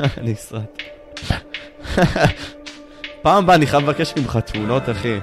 אני סרט. פעם הבאה אני חייב לבקש ממך תמונות, אחי.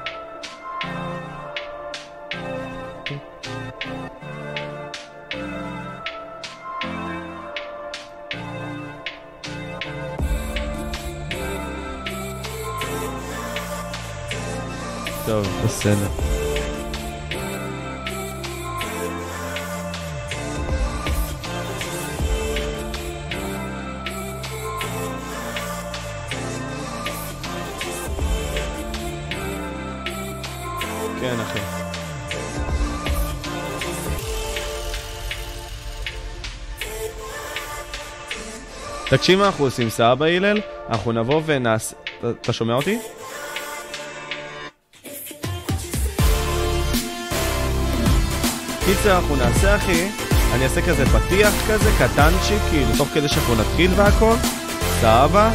תקשיב מה אנחנו עושים, סבא הלל? אנחנו נבוא ונעשה... אתה- שומע אותי? קיצר, אנחנו נעשה, אחי, אני אעשה כזה פתיח כזה, קטנצ'יק, כאילו, תוך כדי שאנחנו נתחיל והכל, סבבה?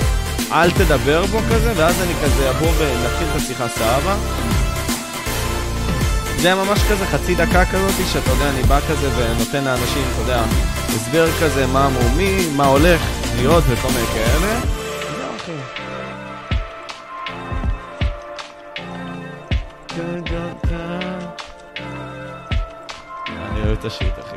אל תדבר בו כזה, ואז אני כזה אבוא ונתחיל את השיחה, סבבה? זה ממש כזה חצי דקה כזאת, שאתה יודע, אני בא כזה ונותן לאנשים, אתה יודע, הסבר כזה מה המומי, מה הולך להיות וכל מיני כאלה. אני אוהב את השיט, אחי.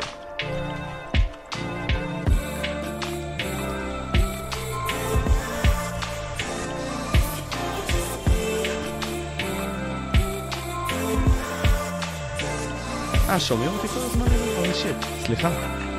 אה, שומעים אותי כל הזמן? סליחה.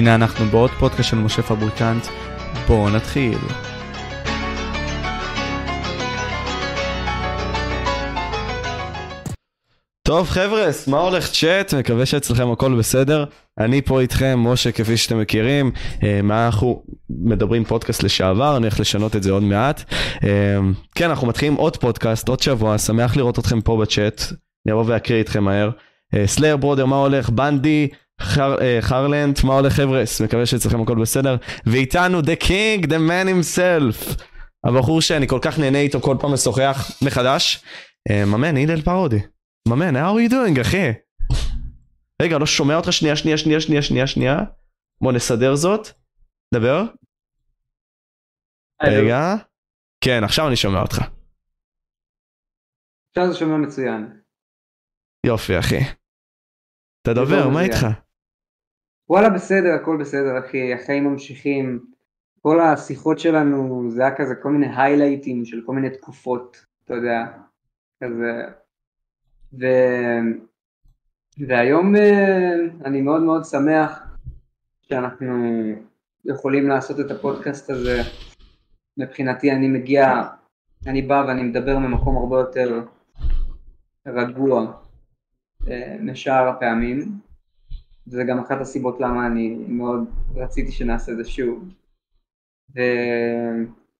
הנה אנחנו בעוד פודקאסט של משה פבריקנט, בואו נתחיל. טוב חבר'ס, מה הולך צ'אט? מקווה שאצלכם הכל בסדר. אני פה איתכם, משה, כפי שאתם מכירים. אה, מה אנחנו מדברים פודקאסט לשעבר, אני הולך לשנות את זה עוד מעט. אה, כן, אנחנו מתחילים עוד פודקאסט, עוד שבוע, שמח לראות אתכם פה בצ'אט. אני אבוא ואקריא איתכם מהר. סלייר ברודר, מה הולך? בנדי, חר, חרלנט, מה הולך חבר'ס? מקווה שאצלכם הכל בסדר. ואיתנו The King, The Man himself. הבחור שאני כל כך נהנה איתו כל פעם משוחח מחדש. ממן, הלל פרודי. ממן, how are you doing, אחי? רגע, לא שומע אותך שנייה, שנייה, שנייה, שנייה, שנייה, שנייה. בוא נסדר זאת. דבר. רגע. כן, עכשיו אני שומע אותך. עכשיו זה שומע מצוין. יופי, אחי. תדבר, מה איתך? וואלה בסדר, הכל בסדר אחי, החיים ממשיכים. כל השיחות שלנו זה היה כזה כל מיני היילייטים של כל מיני תקופות, אתה יודע, כזה. ו... והיום אה, אני מאוד מאוד שמח שאנחנו יכולים לעשות את הפודקאסט הזה. מבחינתי אני מגיע, אני בא ואני מדבר ממקום הרבה יותר רגוע אה, משאר הפעמים. וזה גם אחת הסיבות למה אני מאוד רציתי שנעשה את זה שוב.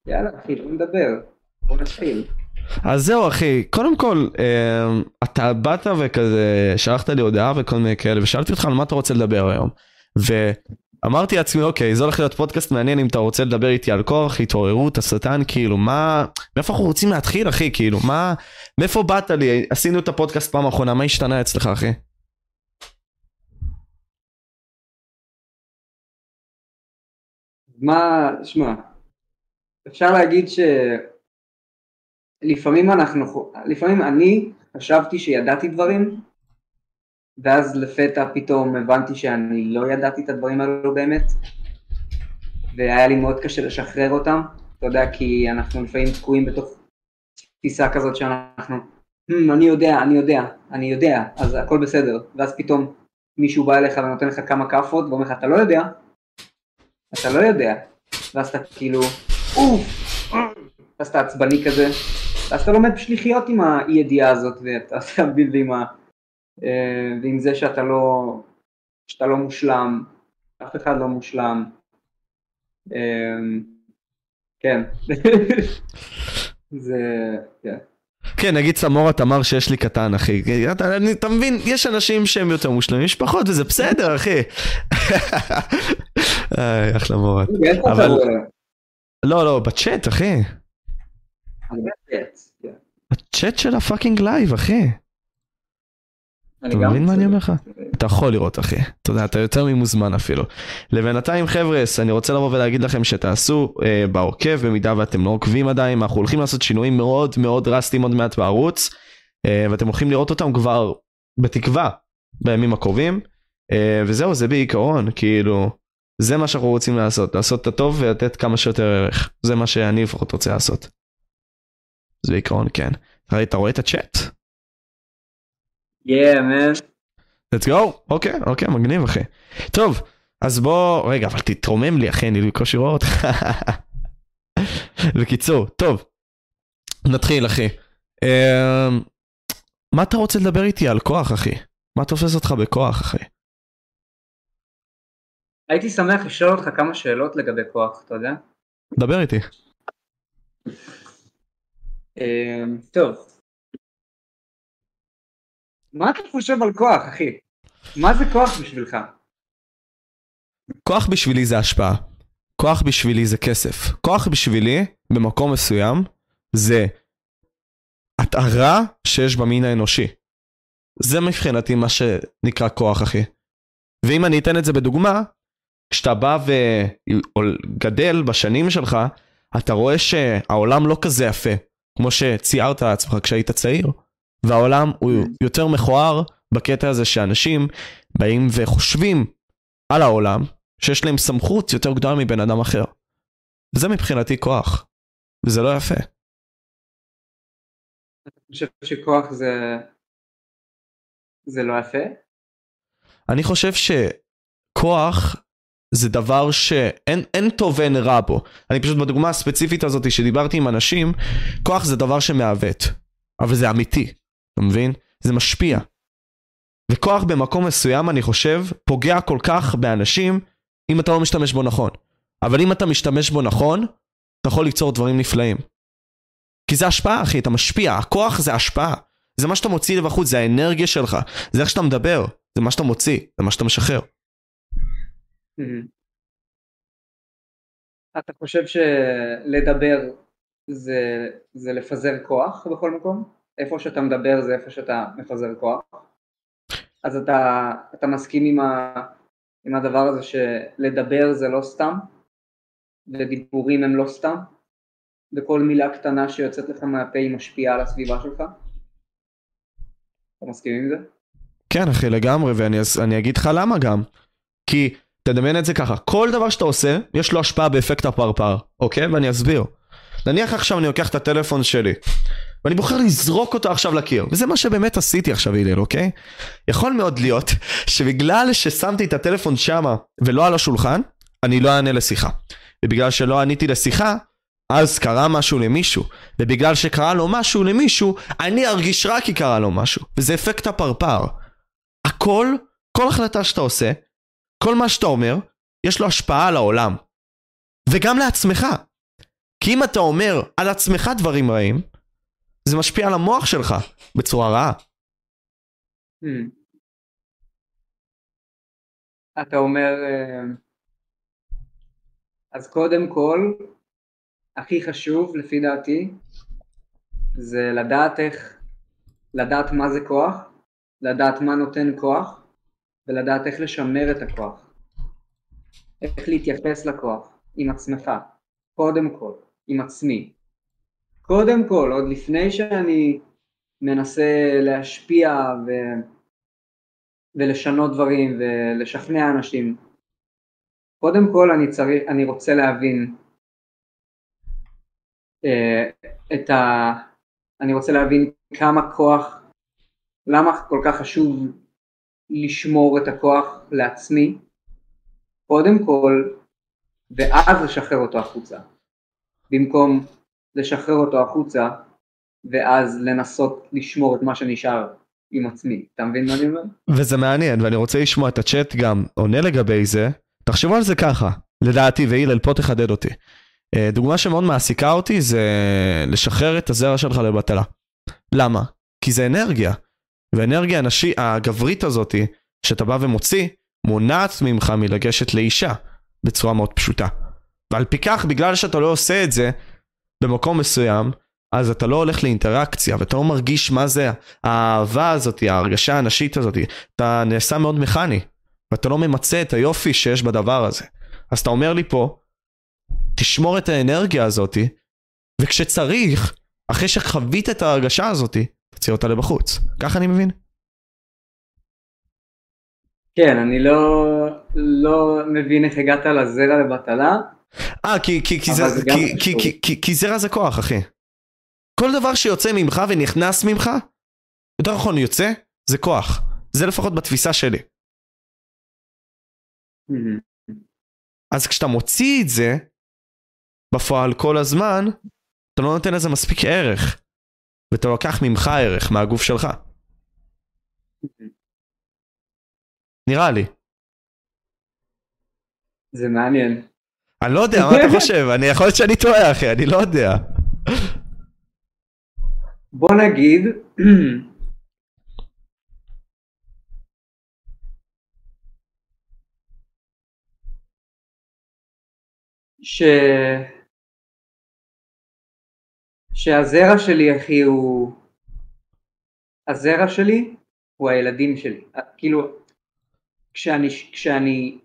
ויאללה אחי, בוא נדבר, בוא נתחיל. אז זהו אחי, קודם כל, אה, אתה באת וכזה, שלחת לי הודעה וכל מיני כאלה, ושאלתי אותך על מה אתה רוצה לדבר היום. ואמרתי לעצמי, אוקיי, זה הולך להיות פודקאסט מעניין אם אתה רוצה לדבר איתי על כוח, התעוררות, השטן, כאילו, מה, מאיפה אנחנו רוצים להתחיל אחי, כאילו, מה, מאיפה באת לי, עשינו את הפודקאסט פעם אחרונה, מה השתנה אצלך אחי? מה, שמע, אפשר להגיד שלפעמים אנחנו, לפעמים אני חשבתי שידעתי דברים, ואז לפתע פתאום הבנתי שאני לא ידעתי את הדברים האלו באמת, והיה לי מאוד קשה לשחרר אותם, אתה יודע, כי אנחנו לפעמים תקועים בתוך תפיסה כזאת שאנחנו, hmm, אני יודע, אני יודע, אני יודע, אז הכל בסדר, ואז פתאום מישהו בא אליך ונותן לך כמה כאפות ואומר לך, אתה לא יודע, אתה לא יודע, ואז אתה כאילו, אוף, ואז אתה עצבני כזה, ואז אתה לומד פשוט לחיות עם האי ידיעה הזאת, ואתה מבין, ועם, ה, אה, ועם זה שאתה לא, שאתה לא מושלם, אף אחד לא מושלם, אה, כן, זה, כן. כן, נגיד סמורת אמר שיש לי קטן, אחי. אתה, אני, אתה מבין, יש אנשים שהם יותר מושלמים, יש פחות, וזה בסדר, אחי. איי, אחלה מורת. אבל... לא, לא, בצ'אט, אחי. בצ'אט של ה fucking live, אחי. אתה מבין מה אני אומר לך? אתה יכול לראות אחי, אתה יודע, אתה יותר ממוזמן אפילו. לבינתיים חבר'ס, אני רוצה לבוא ולהגיד לכם שתעשו אה, בעוקב, במידה ואתם לא עוקבים עדיין, אנחנו הולכים לעשות שינויים מאוד מאוד דרסטיים עוד מעט בערוץ, אה, ואתם הולכים לראות אותם כבר, בתקווה, בימים הקרובים, אה, וזהו, זה בעיקרון, כאילו, זה מה שאנחנו רוצים לעשות, לעשות את הטוב ולתת כמה שיותר ערך, זה מה שאני לפחות רוצה לעשות. זה בעיקרון כן. אתה רואה את הצ'אט? Yeah, man. let's go. אוקיי, אוקיי, מגניב אחי. טוב, אז בוא, רגע, אבל תתרומם לי אחי, אני בקושי רואה אותך. בקיצור, טוב, נתחיל אחי. Uh, מה אתה רוצה לדבר איתי על כוח אחי? מה תופס אותך בכוח אחי? הייתי שמח לשאול אותך כמה שאלות לגבי כוח, אתה יודע? דבר איתי. Uh, טוב, מה אתה חושב על כוח, אחי? מה זה כוח בשבילך? כוח בשבילי זה השפעה. כוח בשבילי זה כסף. כוח בשבילי, במקום מסוים, זה התארה שיש במין האנושי. זה מבחינתי מה שנקרא כוח, אחי. ואם אני אתן את זה בדוגמה, כשאתה בא וגדל בשנים שלך, אתה רואה שהעולם לא כזה יפה, כמו שציירת לעצמך כשהיית צעיר. והעולם הוא יותר מכוער בקטע הזה שאנשים באים וחושבים על העולם שיש להם סמכות יותר גדולה מבן אדם אחר. זה מבחינתי כוח, וזה לא יפה. אתה חושב שכוח זה... זה לא יפה? אני חושב שכוח זה דבר שאין אין טוב ואין רע בו. אני פשוט בדוגמה הספציפית הזאת שדיברתי עם אנשים, כוח זה דבר שמעוות. אבל זה אמיתי, אתה מבין? זה משפיע. וכוח במקום מסוים, אני חושב, פוגע כל כך באנשים אם אתה לא משתמש בו נכון. אבל אם אתה משתמש בו נכון, אתה יכול ליצור דברים נפלאים. כי זה השפעה, אחי, אתה משפיע. הכוח זה השפעה. זה מה שאתה מוציא לבחוץ, זה האנרגיה שלך. זה איך שאתה מדבר, זה מה שאתה מוציא, זה מה שאתה משחרר. אתה חושב שלדבר זה, זה לפזר כוח בכל מקום? איפה שאתה מדבר זה איפה שאתה מפזר כוח? אז אתה, אתה מסכים עם, ה, עם הדבר הזה שלדבר זה לא סתם? ודיבורים הם לא סתם? וכל מילה קטנה שיוצאת לך מהפה היא משפיעה על הסביבה שלך? אתה מסכים עם זה? כן אחי לגמרי ואני אגיד לך למה גם. כי תדמיין את זה ככה, כל דבר שאתה עושה, יש לו השפעה באפקט הפרפר, אוקיי? ואני אסביר. נניח עכשיו אני לוקח את הטלפון שלי, ואני בוחר לזרוק אותו עכשיו לקיר, וזה מה שבאמת עשיתי עכשיו הלל, אוקיי? יכול מאוד להיות שבגלל ששמתי את הטלפון שמה ולא על השולחן, אני לא אענה לשיחה. ובגלל שלא עניתי לשיחה, אז קרה משהו למישהו, ובגלל שקרה לו משהו למישהו, אני ארגיש רע כי קרה לו משהו, וזה אפקט הפרפר. הכל, כל החלטה שאתה עושה, כל מה שאתה אומר, יש לו השפעה על העולם. וגם לעצמך. כי אם אתה אומר על עצמך דברים רעים, זה משפיע על המוח שלך בצורה רעה. Hmm. אתה אומר, אה, אז קודם כל, הכי חשוב לפי דעתי, זה לדעת איך, לדעת מה זה כוח, לדעת מה נותן כוח, ולדעת איך לשמר את הכוח. איך להתייחס לכוח עם עצמך, קודם כל, עם עצמי. קודם כל, עוד לפני שאני מנסה להשפיע ו... ולשנות דברים ולשכנע אנשים, קודם כל אני, צריך, אני רוצה להבין uh, את ה... אני רוצה להבין כמה כוח, למה כל כך חשוב לשמור את הכוח לעצמי, קודם כל, ואז לשחרר אותו החוצה. במקום לשחרר אותו החוצה, ואז לנסות לשמור את מה שנשאר עם עצמי. אתה מבין מה אני אומר? וזה מעניין, ואני רוצה לשמוע את הצ'אט גם עונה לגבי זה. תחשבו על זה ככה, לדעתי, והילל, פה תחדד אותי. אה, דוגמה שמאוד מעסיקה אותי זה לשחרר את הזרע שלך לבטלה. למה? כי זה אנרגיה. והאנרגיה הנשי, הגברית הזאתי, שאתה בא ומוציא, מונעת ממך מלגשת לאישה, בצורה מאוד פשוטה. ועל פי כך, בגלל שאתה לא עושה את זה במקום מסוים, אז אתה לא הולך לאינטראקציה, ואתה לא מרגיש מה זה האהבה הזאת, ההרגשה הנשית הזאת. אתה נעשה מאוד מכני, ואתה לא ממצה את היופי שיש בדבר הזה. אז אתה אומר לי פה, תשמור את האנרגיה הזאת, וכשצריך, אחרי שחווית את ההרגשה הזאת, תוציא אותה לבחוץ. ככה אני מבין? כן, אני לא, לא מבין איך הגעת לזרע לבטלה. אה, כי, כי, כי, זה, זה כי, כי, כי, כי, כי זרע זה כוח, אחי. כל דבר שיוצא ממך ונכנס ממך, יותר נכון יוצא, זה כוח. זה לפחות בתפיסה שלי. Mm-hmm. אז כשאתה מוציא את זה, בפועל כל הזמן, אתה לא נותן לזה מספיק ערך. ואתה לוקח ממך ערך, מהגוף שלך. נראה לי. זה מעניין. אני לא יודע, מה אתה חושב? אני יכול להיות שאני טועה, אחי, אני לא יודע. בוא נגיד, ש... שהזרע שלי אחי הוא, הזרע שלי הוא הילדים שלי, כאילו כשאני, כשאני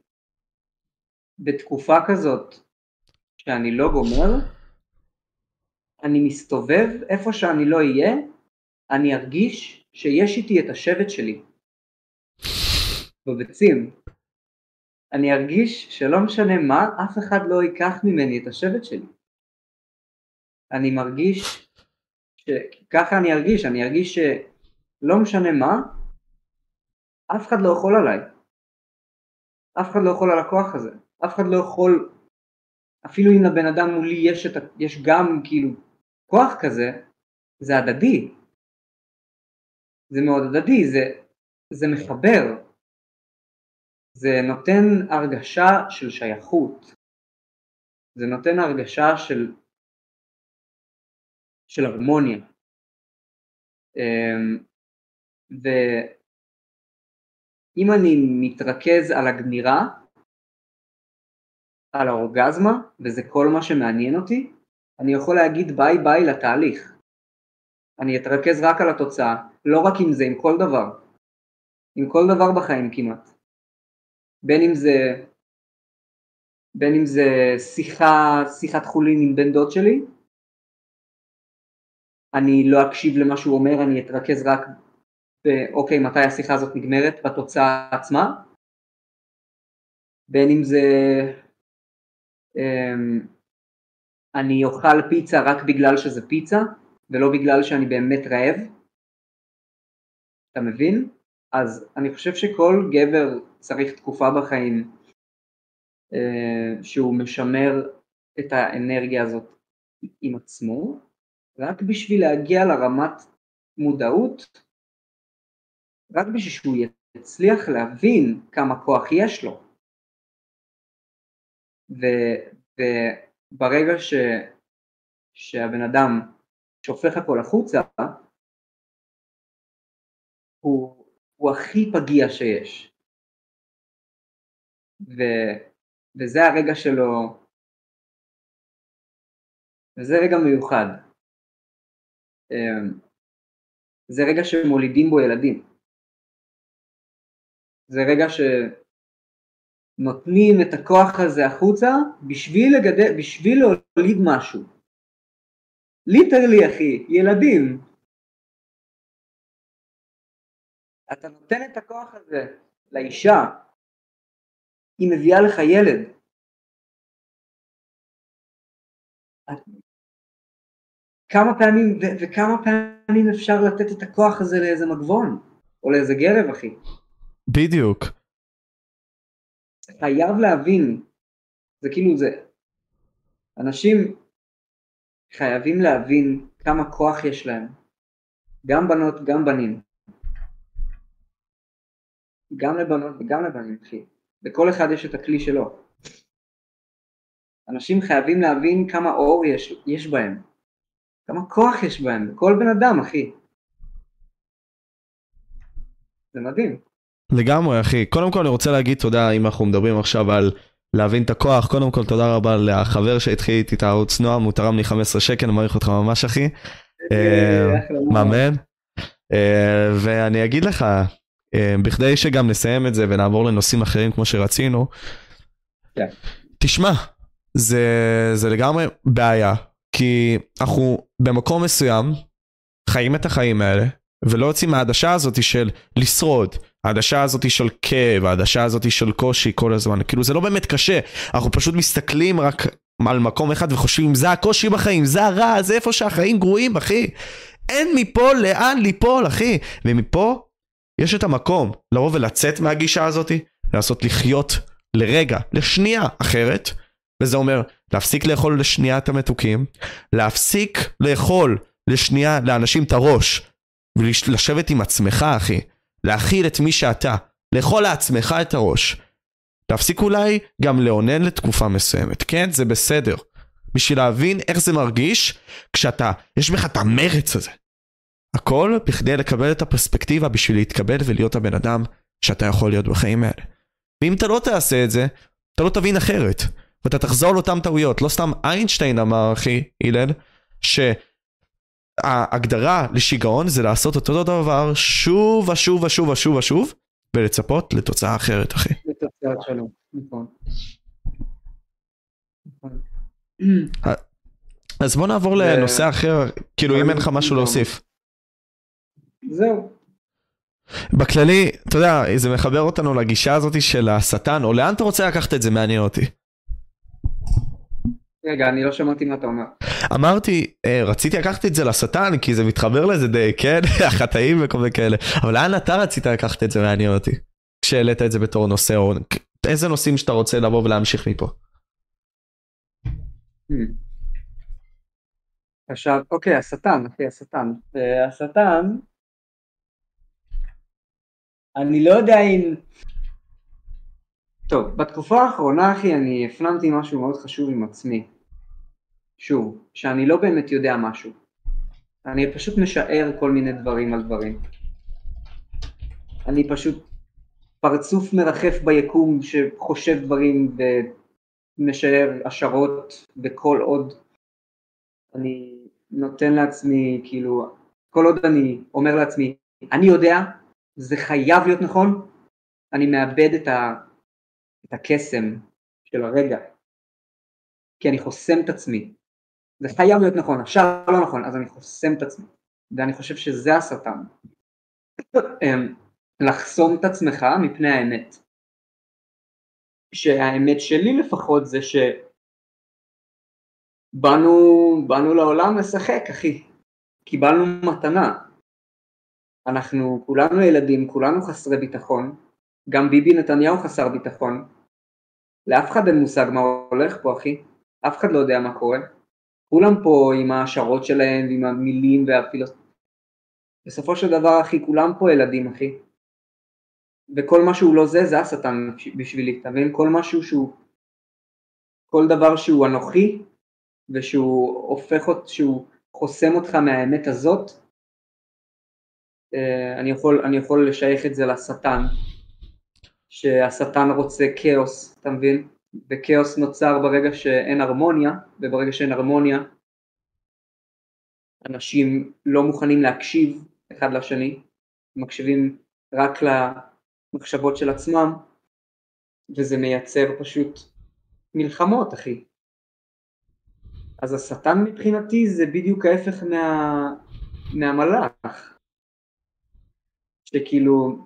בתקופה כזאת שאני לא גומר, אני מסתובב איפה שאני לא אהיה, אני ארגיש שיש איתי את השבט שלי בביצים. אני ארגיש שלא משנה מה, אף אחד לא ייקח ממני את השבט שלי. אני מרגיש, ש... ככה אני ארגיש, אני ארגיש שלא משנה מה, אף אחד לא יכול עליי. אף אחד לא יכול על הכוח הזה. אף אחד לא יכול, אפילו אם לבן אדם מולי יש, את, יש גם כאילו כוח כזה, זה הדדי. זה מאוד הדדי, זה, זה מחבר. זה נותן הרגשה של שייכות. זה נותן הרגשה של, של הרמוניה. אמ, ואם אני מתרכז על הגנירה, על האורגזמה, וזה כל מה שמעניין אותי, אני יכול להגיד ביי ביי לתהליך. אני אתרכז רק על התוצאה, לא רק עם זה, עם כל דבר. עם כל דבר בחיים כמעט. בין אם זה, בין אם זה שיחה, שיחת חולין עם בן דוד שלי, אני לא אקשיב למה שהוא אומר, אני אתרכז רק באוקיי, מתי השיחה הזאת נגמרת, בתוצאה עצמה. בין אם זה אמ, אני אוכל פיצה רק בגלל שזה פיצה, ולא בגלל שאני באמת רעב. אתה מבין? אז אני חושב שכל גבר צריך תקופה בחיים אה, שהוא משמר את האנרגיה הזאת עם עצמו, רק בשביל להגיע לרמת מודעות, רק בשביל שהוא יצליח להבין כמה כוח יש לו. ו, וברגע ש, שהבן אדם שופך הכל החוצה, הוא, הוא הכי פגיע שיש. ו, וזה הרגע שלו, וזה רגע מיוחד. אמ, זה רגע שמולידים בו ילדים. זה רגע שנותנים את הכוח הזה החוצה בשביל, לגדל, בשביל להוליד משהו. ליטרלי אחי, ילדים. אתה נותן את הכוח הזה לאישה, היא מביאה לך ילד. כמה פעמים, ו- וכמה פעמים אפשר לתת את הכוח הזה לאיזה מגבון, או לאיזה גרב אחי. בדיוק. חייב להבין, זה כאילו זה, אנשים חייבים להבין כמה כוח יש להם, גם בנות, גם בנים. גם לבנות וגם לבנים, אחי. לכל אחד יש את הכלי שלו. אנשים חייבים להבין כמה אור יש, יש בהם, כמה כוח יש בהם, לכל בן אדם, אחי. זה מדהים. לגמרי, אחי. קודם כל אני רוצה להגיד תודה, אם אנחנו מדברים עכשיו על להבין את הכוח. קודם כל, תודה רבה לחבר שהתחיל איתי את הערוץ נועם, הוא תרם לי 15 שקל, אני מעריך אותך ממש, אחי. אה, מאמן. אה, ואני אגיד לך, אה, בכדי שגם נסיים את זה ונעבור לנושאים אחרים כמו שרצינו, כן. תשמע, זה, זה לגמרי בעיה, כי אנחנו במקום מסוים חיים את החיים האלה, ולא יוצאים מהעדשה הזאת של לשרוד, העדשה הזאת של כאב, העדשה הזאת של קושי כל הזמן, כאילו זה לא באמת קשה, אנחנו פשוט מסתכלים רק על מקום אחד וחושבים זה הקושי בחיים, זה הרע, זה איפה שהחיים גרועים אחי. אין מפה לאן ליפול אחי, ומפה יש את המקום לבוא ולצאת מהגישה הזאת, לנסות לחיות לרגע, לשנייה אחרת, וזה אומר להפסיק לאכול לשנייה את המתוקים, להפסיק לאכול לשנייה לאנשים את הראש, ולשבת עם עצמך אחי, להכיל את מי שאתה, לאכול לעצמך את הראש. להפסיק אולי גם לאונן לתקופה מסוימת, כן? זה בסדר. בשביל להבין איך זה מרגיש כשאתה, יש בך את המרץ הזה. הכל בכדי לקבל את הפרספקטיבה בשביל להתקבל ולהיות הבן אדם שאתה יכול להיות בחיים האלה. ואם אתה לא תעשה את זה, אתה לא תבין אחרת. ואתה תחזור לאותן טעויות. לא סתם איינשטיין אמר, אחי, הלל, ש... ההגדרה לשיגעון זה לעשות אותו דבר שוב ושוב ושוב ושוב ושוב ולצפות לתוצאה אחרת אחי. נכון. נכון. אז בוא נעבור לנושא אחר, כאילו אם אין לך משהו להוסיף. זהו. בכללי, אתה יודע, זה מחבר אותנו לגישה הזאת של השטן, או לאן אתה רוצה לקחת את זה, מעניין אותי. רגע, אני לא שמעתי מה אתה אומר. אמרתי, אה, רציתי לקחת את זה לשטן, כי זה מתחבר לזה די, כן? החטאים וכל מיני כאלה. אבל לאן אתה רצית לקחת את זה מעניין אותי? כשהעלית את זה בתור נושא, או איזה נושאים שאתה רוצה לבוא ולהמשיך מפה. Hmm. עכשיו, אוקיי, השטן, אחי, השטן. אה, השטן, אני לא יודע אם... טוב, בתקופה האחרונה, אחי, אני הפנמתי משהו מאוד חשוב עם עצמי. שוב, שאני לא באמת יודע משהו. אני פשוט משער כל מיני דברים על דברים. אני פשוט פרצוף מרחף ביקום שחושב דברים ומשער השערות בכל עוד אני נותן לעצמי, כאילו, כל עוד אני אומר לעצמי, אני יודע, זה חייב להיות נכון, אני מאבד את, ה, את הקסם של הרגע, כי אני חוסם את עצמי. זה חייב להיות נכון, עכשיו לא נכון, אז אני חוסם את עצמי, ואני חושב שזה השטן. אמ, לחסום את עצמך מפני האמת. שהאמת שלי לפחות זה שבאנו באנו לעולם לשחק אחי, קיבלנו מתנה. אנחנו כולנו ילדים, כולנו חסרי ביטחון, גם ביבי נתניהו חסר ביטחון. לאף אחד אין מושג מה הולך פה אחי, אף אחד לא יודע מה קורה. כולם פה עם ההשערות שלהם ועם המילים והפילוס... בסופו של דבר אחי, כולם פה ילדים אחי. וכל מה שהוא לא זה, זה השטן בשבילי, אתה מבין? כל משהו שהוא, כל דבר שהוא אנוכי, ושהוא הופך, שהוא חוסם אותך מהאמת הזאת, אה, אני יכול, אני יכול לשייך את זה לשטן, שהשטן רוצה כאוס, אתה מבין? וכאוס נוצר ברגע שאין הרמוניה, וברגע שאין הרמוניה, אנשים לא מוכנים להקשיב אחד לשני, מקשיבים רק המחשבות של עצמם, וזה מייצר פשוט מלחמות, אחי. אז השטן מבחינתי זה בדיוק ההפך מה... מהמלאך. שכאילו,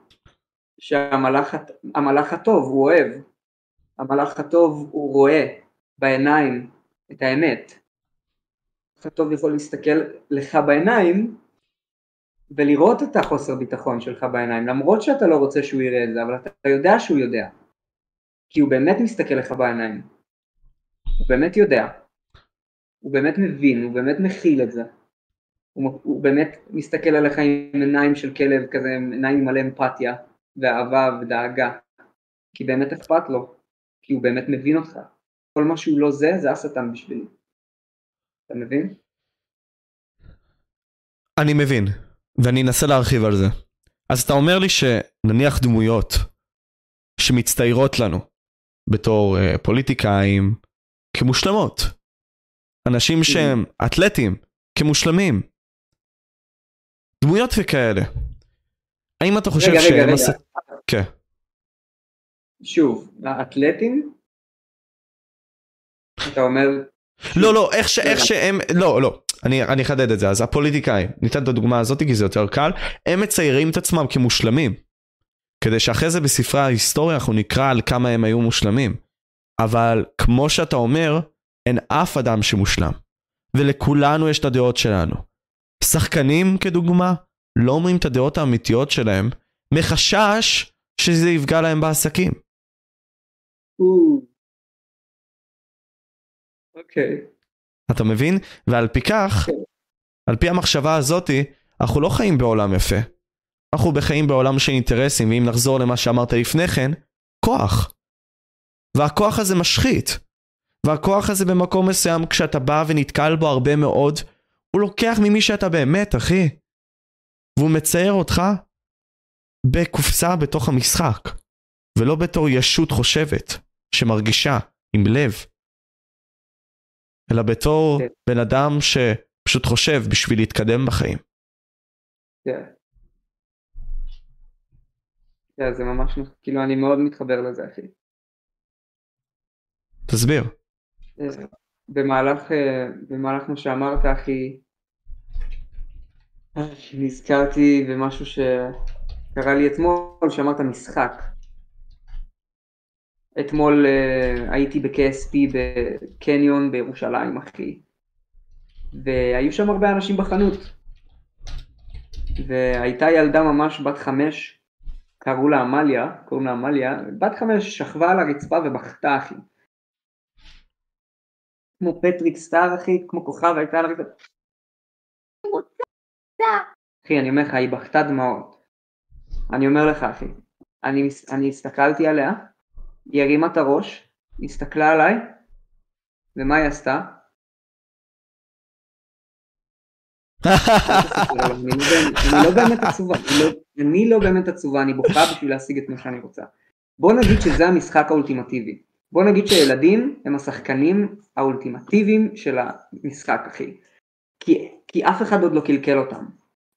שהמלאך המלאך הטוב הוא אוהב, המלאך הטוב הוא רואה בעיניים את האמת. המלאך הטוב יכול להסתכל לך בעיניים ולראות את החוסר ביטחון שלך בעיניים, למרות שאתה לא רוצה שהוא יראה את זה, אבל אתה יודע שהוא יודע. כי הוא באמת מסתכל לך בעיניים. הוא באמת יודע. הוא באמת מבין, הוא באמת מכיל את זה. הוא, באמת מסתכל עליך עם עיניים של כלב כזה, עיניים מלא אמפתיה, ואהבה ודאגה. כי באמת אכפת לו. כי הוא באמת מבין אותך. כל מה שהוא לא זה, זה השטן בשבילי. אתה מבין? אני מבין. ואני אנסה להרחיב על זה. אז אתה אומר לי שנניח דמויות שמצטיירות לנו בתור uh, פוליטיקאים כמושלמות, אנשים שהם אתלטים כמושלמים, דמויות וכאלה. האם אתה חושב רגע, רגע, רגע. כן. שוב, האתלטים? אתה אומר... לא, לא, איך, ש, איך שהם, לא, לא, אני, אני אחדד את זה, אז הפוליטיקאים, ניתן את הדוגמה הזאת כי זה יותר קל, הם מציירים את עצמם כמושלמים. כדי שאחרי זה בספרי ההיסטוריה אנחנו נקרא על כמה הם היו מושלמים. אבל כמו שאתה אומר, אין אף אדם שמושלם. ולכולנו יש את הדעות שלנו. שחקנים, כדוגמה, לא אומרים את הדעות האמיתיות שלהם, מחשש שזה יפגע להם בעסקים. אוקיי. אתה מבין? ועל פי כך, כן. על פי המחשבה הזאתי, אנחנו לא חיים בעולם יפה. אנחנו בחיים בעולם של אינטרסים, ואם נחזור למה שאמרת לפני כן, כוח. והכוח הזה משחית. והכוח הזה במקום מסוים, כשאתה בא ונתקל בו הרבה מאוד, הוא לוקח ממי שאתה באמת, אחי. והוא מצייר אותך בקופסה בתוך המשחק, ולא בתור ישות חושבת, שמרגישה, עם לב, אלא בתור כן. בן אדם שפשוט חושב בשביל להתקדם בחיים. כן. כן, זה ממש, כאילו אני מאוד מתחבר לזה אחי. תסביר. אה, במהלך, אה, במהלך מה שאמרת אחי, נזכרתי במשהו שקרה לי אתמול, שאמרת משחק. אתמול uh, הייתי ב-KSP בקניון בירושלים, אחי. והיו שם הרבה אנשים בחנות. והייתה ילדה ממש בת חמש, קראו לה עמליה, קוראים לה עמליה, בת חמש שכבה על הרצפה ובכתה אחי. כמו פטריק סטאר אחי, כמו כוכב הייתה על הרצפה. אחי אני אומר לך היא בכתה דמעות. אני אומר לך אחי, אני, אני הסתכלתי עליה, היא הרימה את הראש, הסתכלה עליי, ומה היא עשתה? לא עצובה, לא- אני לא באמת עצובה, אני בוכה בשביל להשיג את מה שאני רוצה. בוא נגיד שזה המשחק האולטימטיבי. בוא נגיד שילדים הם השחקנים האולטימטיביים של המשחק, אחי. כי, כי אף אחד עוד לא קלקל אותם.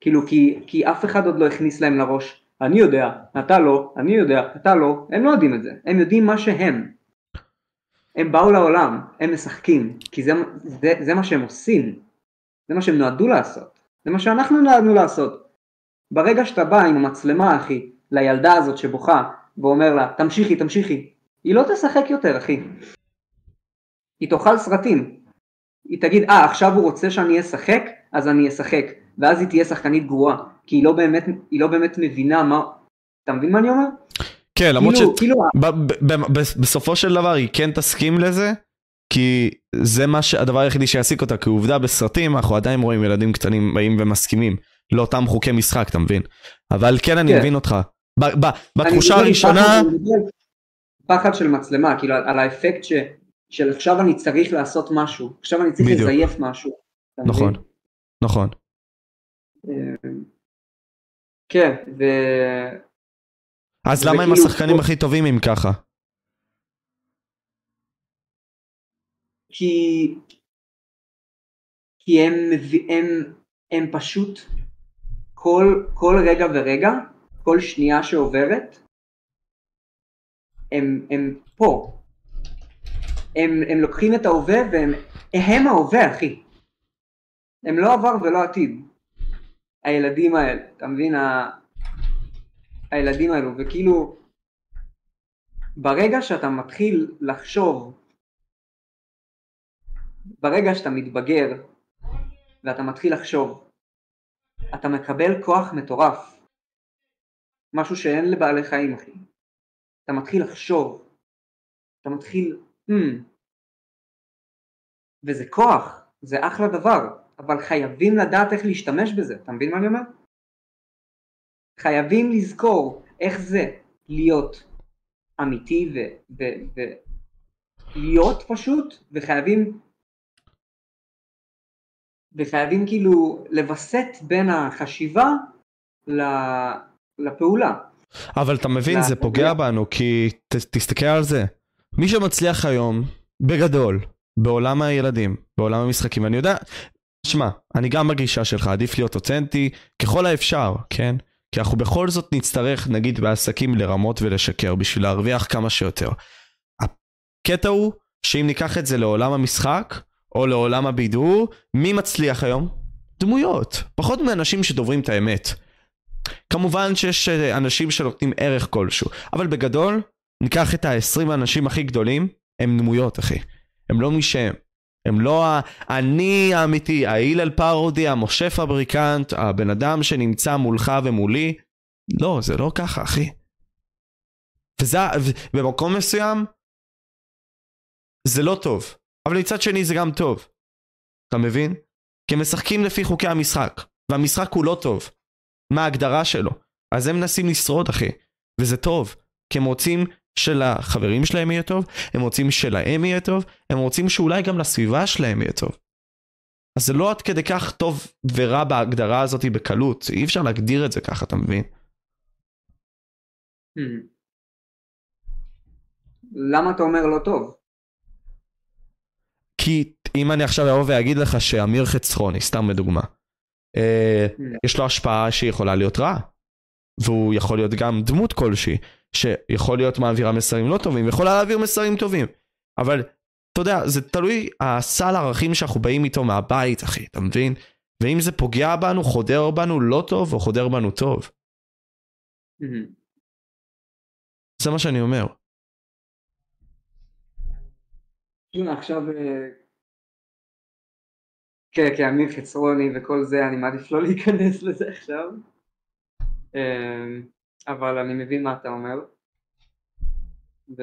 כאילו, כי, כי אף אחד עוד לא הכניס להם לראש, אני יודע, אתה לא, אני יודע, אתה לא, הם לא יודעים את זה, הם יודעים מה שהם. הם באו לעולם, הם משחקים, כי זה, זה, זה מה שהם עושים. זה מה שהם נועדו לעשות, זה מה שאנחנו נועדנו לעשות. ברגע שאתה בא עם המצלמה אחי לילדה הזאת שבוכה ואומר לה תמשיכי תמשיכי, היא לא תשחק יותר אחי. היא תאכל סרטים. היא תגיד אה עכשיו הוא רוצה שאני אשחק אז אני אשחק ואז היא תהיה שחקנית גרועה כי היא לא באמת, היא לא באמת מבינה מה, אתה מבין מה אני אומר? כן למרות כאילו, ש... כאילו... בסופו של דבר היא כן תסכים לזה כי זה מה שהדבר היחידי שיעסיק אותה, כי עובדה בסרטים אנחנו עדיין רואים ילדים קטנים באים ומסכימים לאותם חוקי משחק, אתה מבין? אבל כן אני כן. מבין אותך. ב- ב- בתחושה הראשונה... פחד של מצלמה, כאילו על האפקט ש, של עכשיו אני צריך לעשות משהו, עכשיו אני צריך בדיוק. לזייף משהו. נכון, נכון. אה, כן, ו... אז למה הם השחקנים הכי טובים אם ככה? כי, כי הם, הם, הם פשוט כל, כל רגע ורגע, כל שנייה שעוברת, הם, הם פה. הם, הם לוקחים את ההווה והם הם ההווה אחי. הם לא עבר ולא עתיד. הילדים האלה, אתה מבין? ה... הילדים האלו, וכאילו ברגע שאתה מתחיל לחשוב ברגע שאתה מתבגר ואתה מתחיל לחשוב, אתה מקבל כוח מטורף. משהו שאין לבעלי חיים, אחי. אתה מתחיל לחשוב. אתה מתחיל... Hmm. וזה כוח, זה אחלה דבר, אבל חייבים לדעת איך להשתמש בזה, אתה מבין מה אני אומר? חייבים לזכור איך זה להיות אמיתי ולהיות פשוט, וחייבים וחייבים כאילו לווסת בין החשיבה לפעולה. אבל אתה מבין, זה פוגע בנו, כי ת, תסתכל על זה. מי שמצליח היום, בגדול, בעולם הילדים, בעולם המשחקים, אני יודע, שמע, אני גם בגישה שלך, עדיף להיות אותנטי ככל האפשר, כן? כי אנחנו בכל זאת נצטרך, נגיד בעסקים, לרמות ולשקר בשביל להרוויח כמה שיותר. הקטע הוא שאם ניקח את זה לעולם המשחק, או לעולם הבידור, מי מצליח היום? דמויות. פחות מאנשים שדוברים את האמת. כמובן שיש אה, אנשים שנותנים ערך כלשהו, אבל בגדול, ניקח את ה-20 האנשים הכי גדולים, הם דמויות, אחי. הם לא מי שהם. הם לא האני האמיתי, ההילל פרודי, המשה פבריקנט, הבן אדם שנמצא מולך ומולי. לא, זה לא ככה, אחי. וזה, במקום מסוים, זה לא טוב. אבל מצד שני זה גם טוב. אתה מבין? כי הם משחקים לפי חוקי המשחק, והמשחק הוא לא טוב. מה ההגדרה שלו? אז הם מנסים לשרוד אחי, וזה טוב, כי הם רוצים שלחברים שלהם יהיה טוב, הם רוצים שלהם יהיה טוב, הם רוצים שאולי גם לסביבה שלהם יהיה טוב. אז זה לא עד כדי כך טוב ורע בהגדרה הזאת בקלות, אי אפשר להגדיר את זה ככה, אתה מבין? Hmm. למה אתה אומר לא טוב? כי אם אני עכשיו אבוא ואגיד לך שאמיר חצרוני, סתם לדוגמה, אה, mm. יש לו השפעה שיכולה להיות רעה. והוא יכול להיות גם דמות כלשהי, שיכול להיות מעבירה מסרים לא טובים, יכולה להעביר מסרים טובים. אבל, אתה יודע, זה תלוי הסל ערכים שאנחנו באים איתו מהבית, אחי, אתה מבין? ואם זה פוגע בנו, חודר בנו לא טוב, או חודר בנו טוב. Mm-hmm. זה מה שאני אומר. עכשיו, אה, כן, כן, אמיר חצרוני וכל זה, אני מעדיף לא להיכנס לזה עכשיו. אבל אני מבין מה אתה אומר. ו...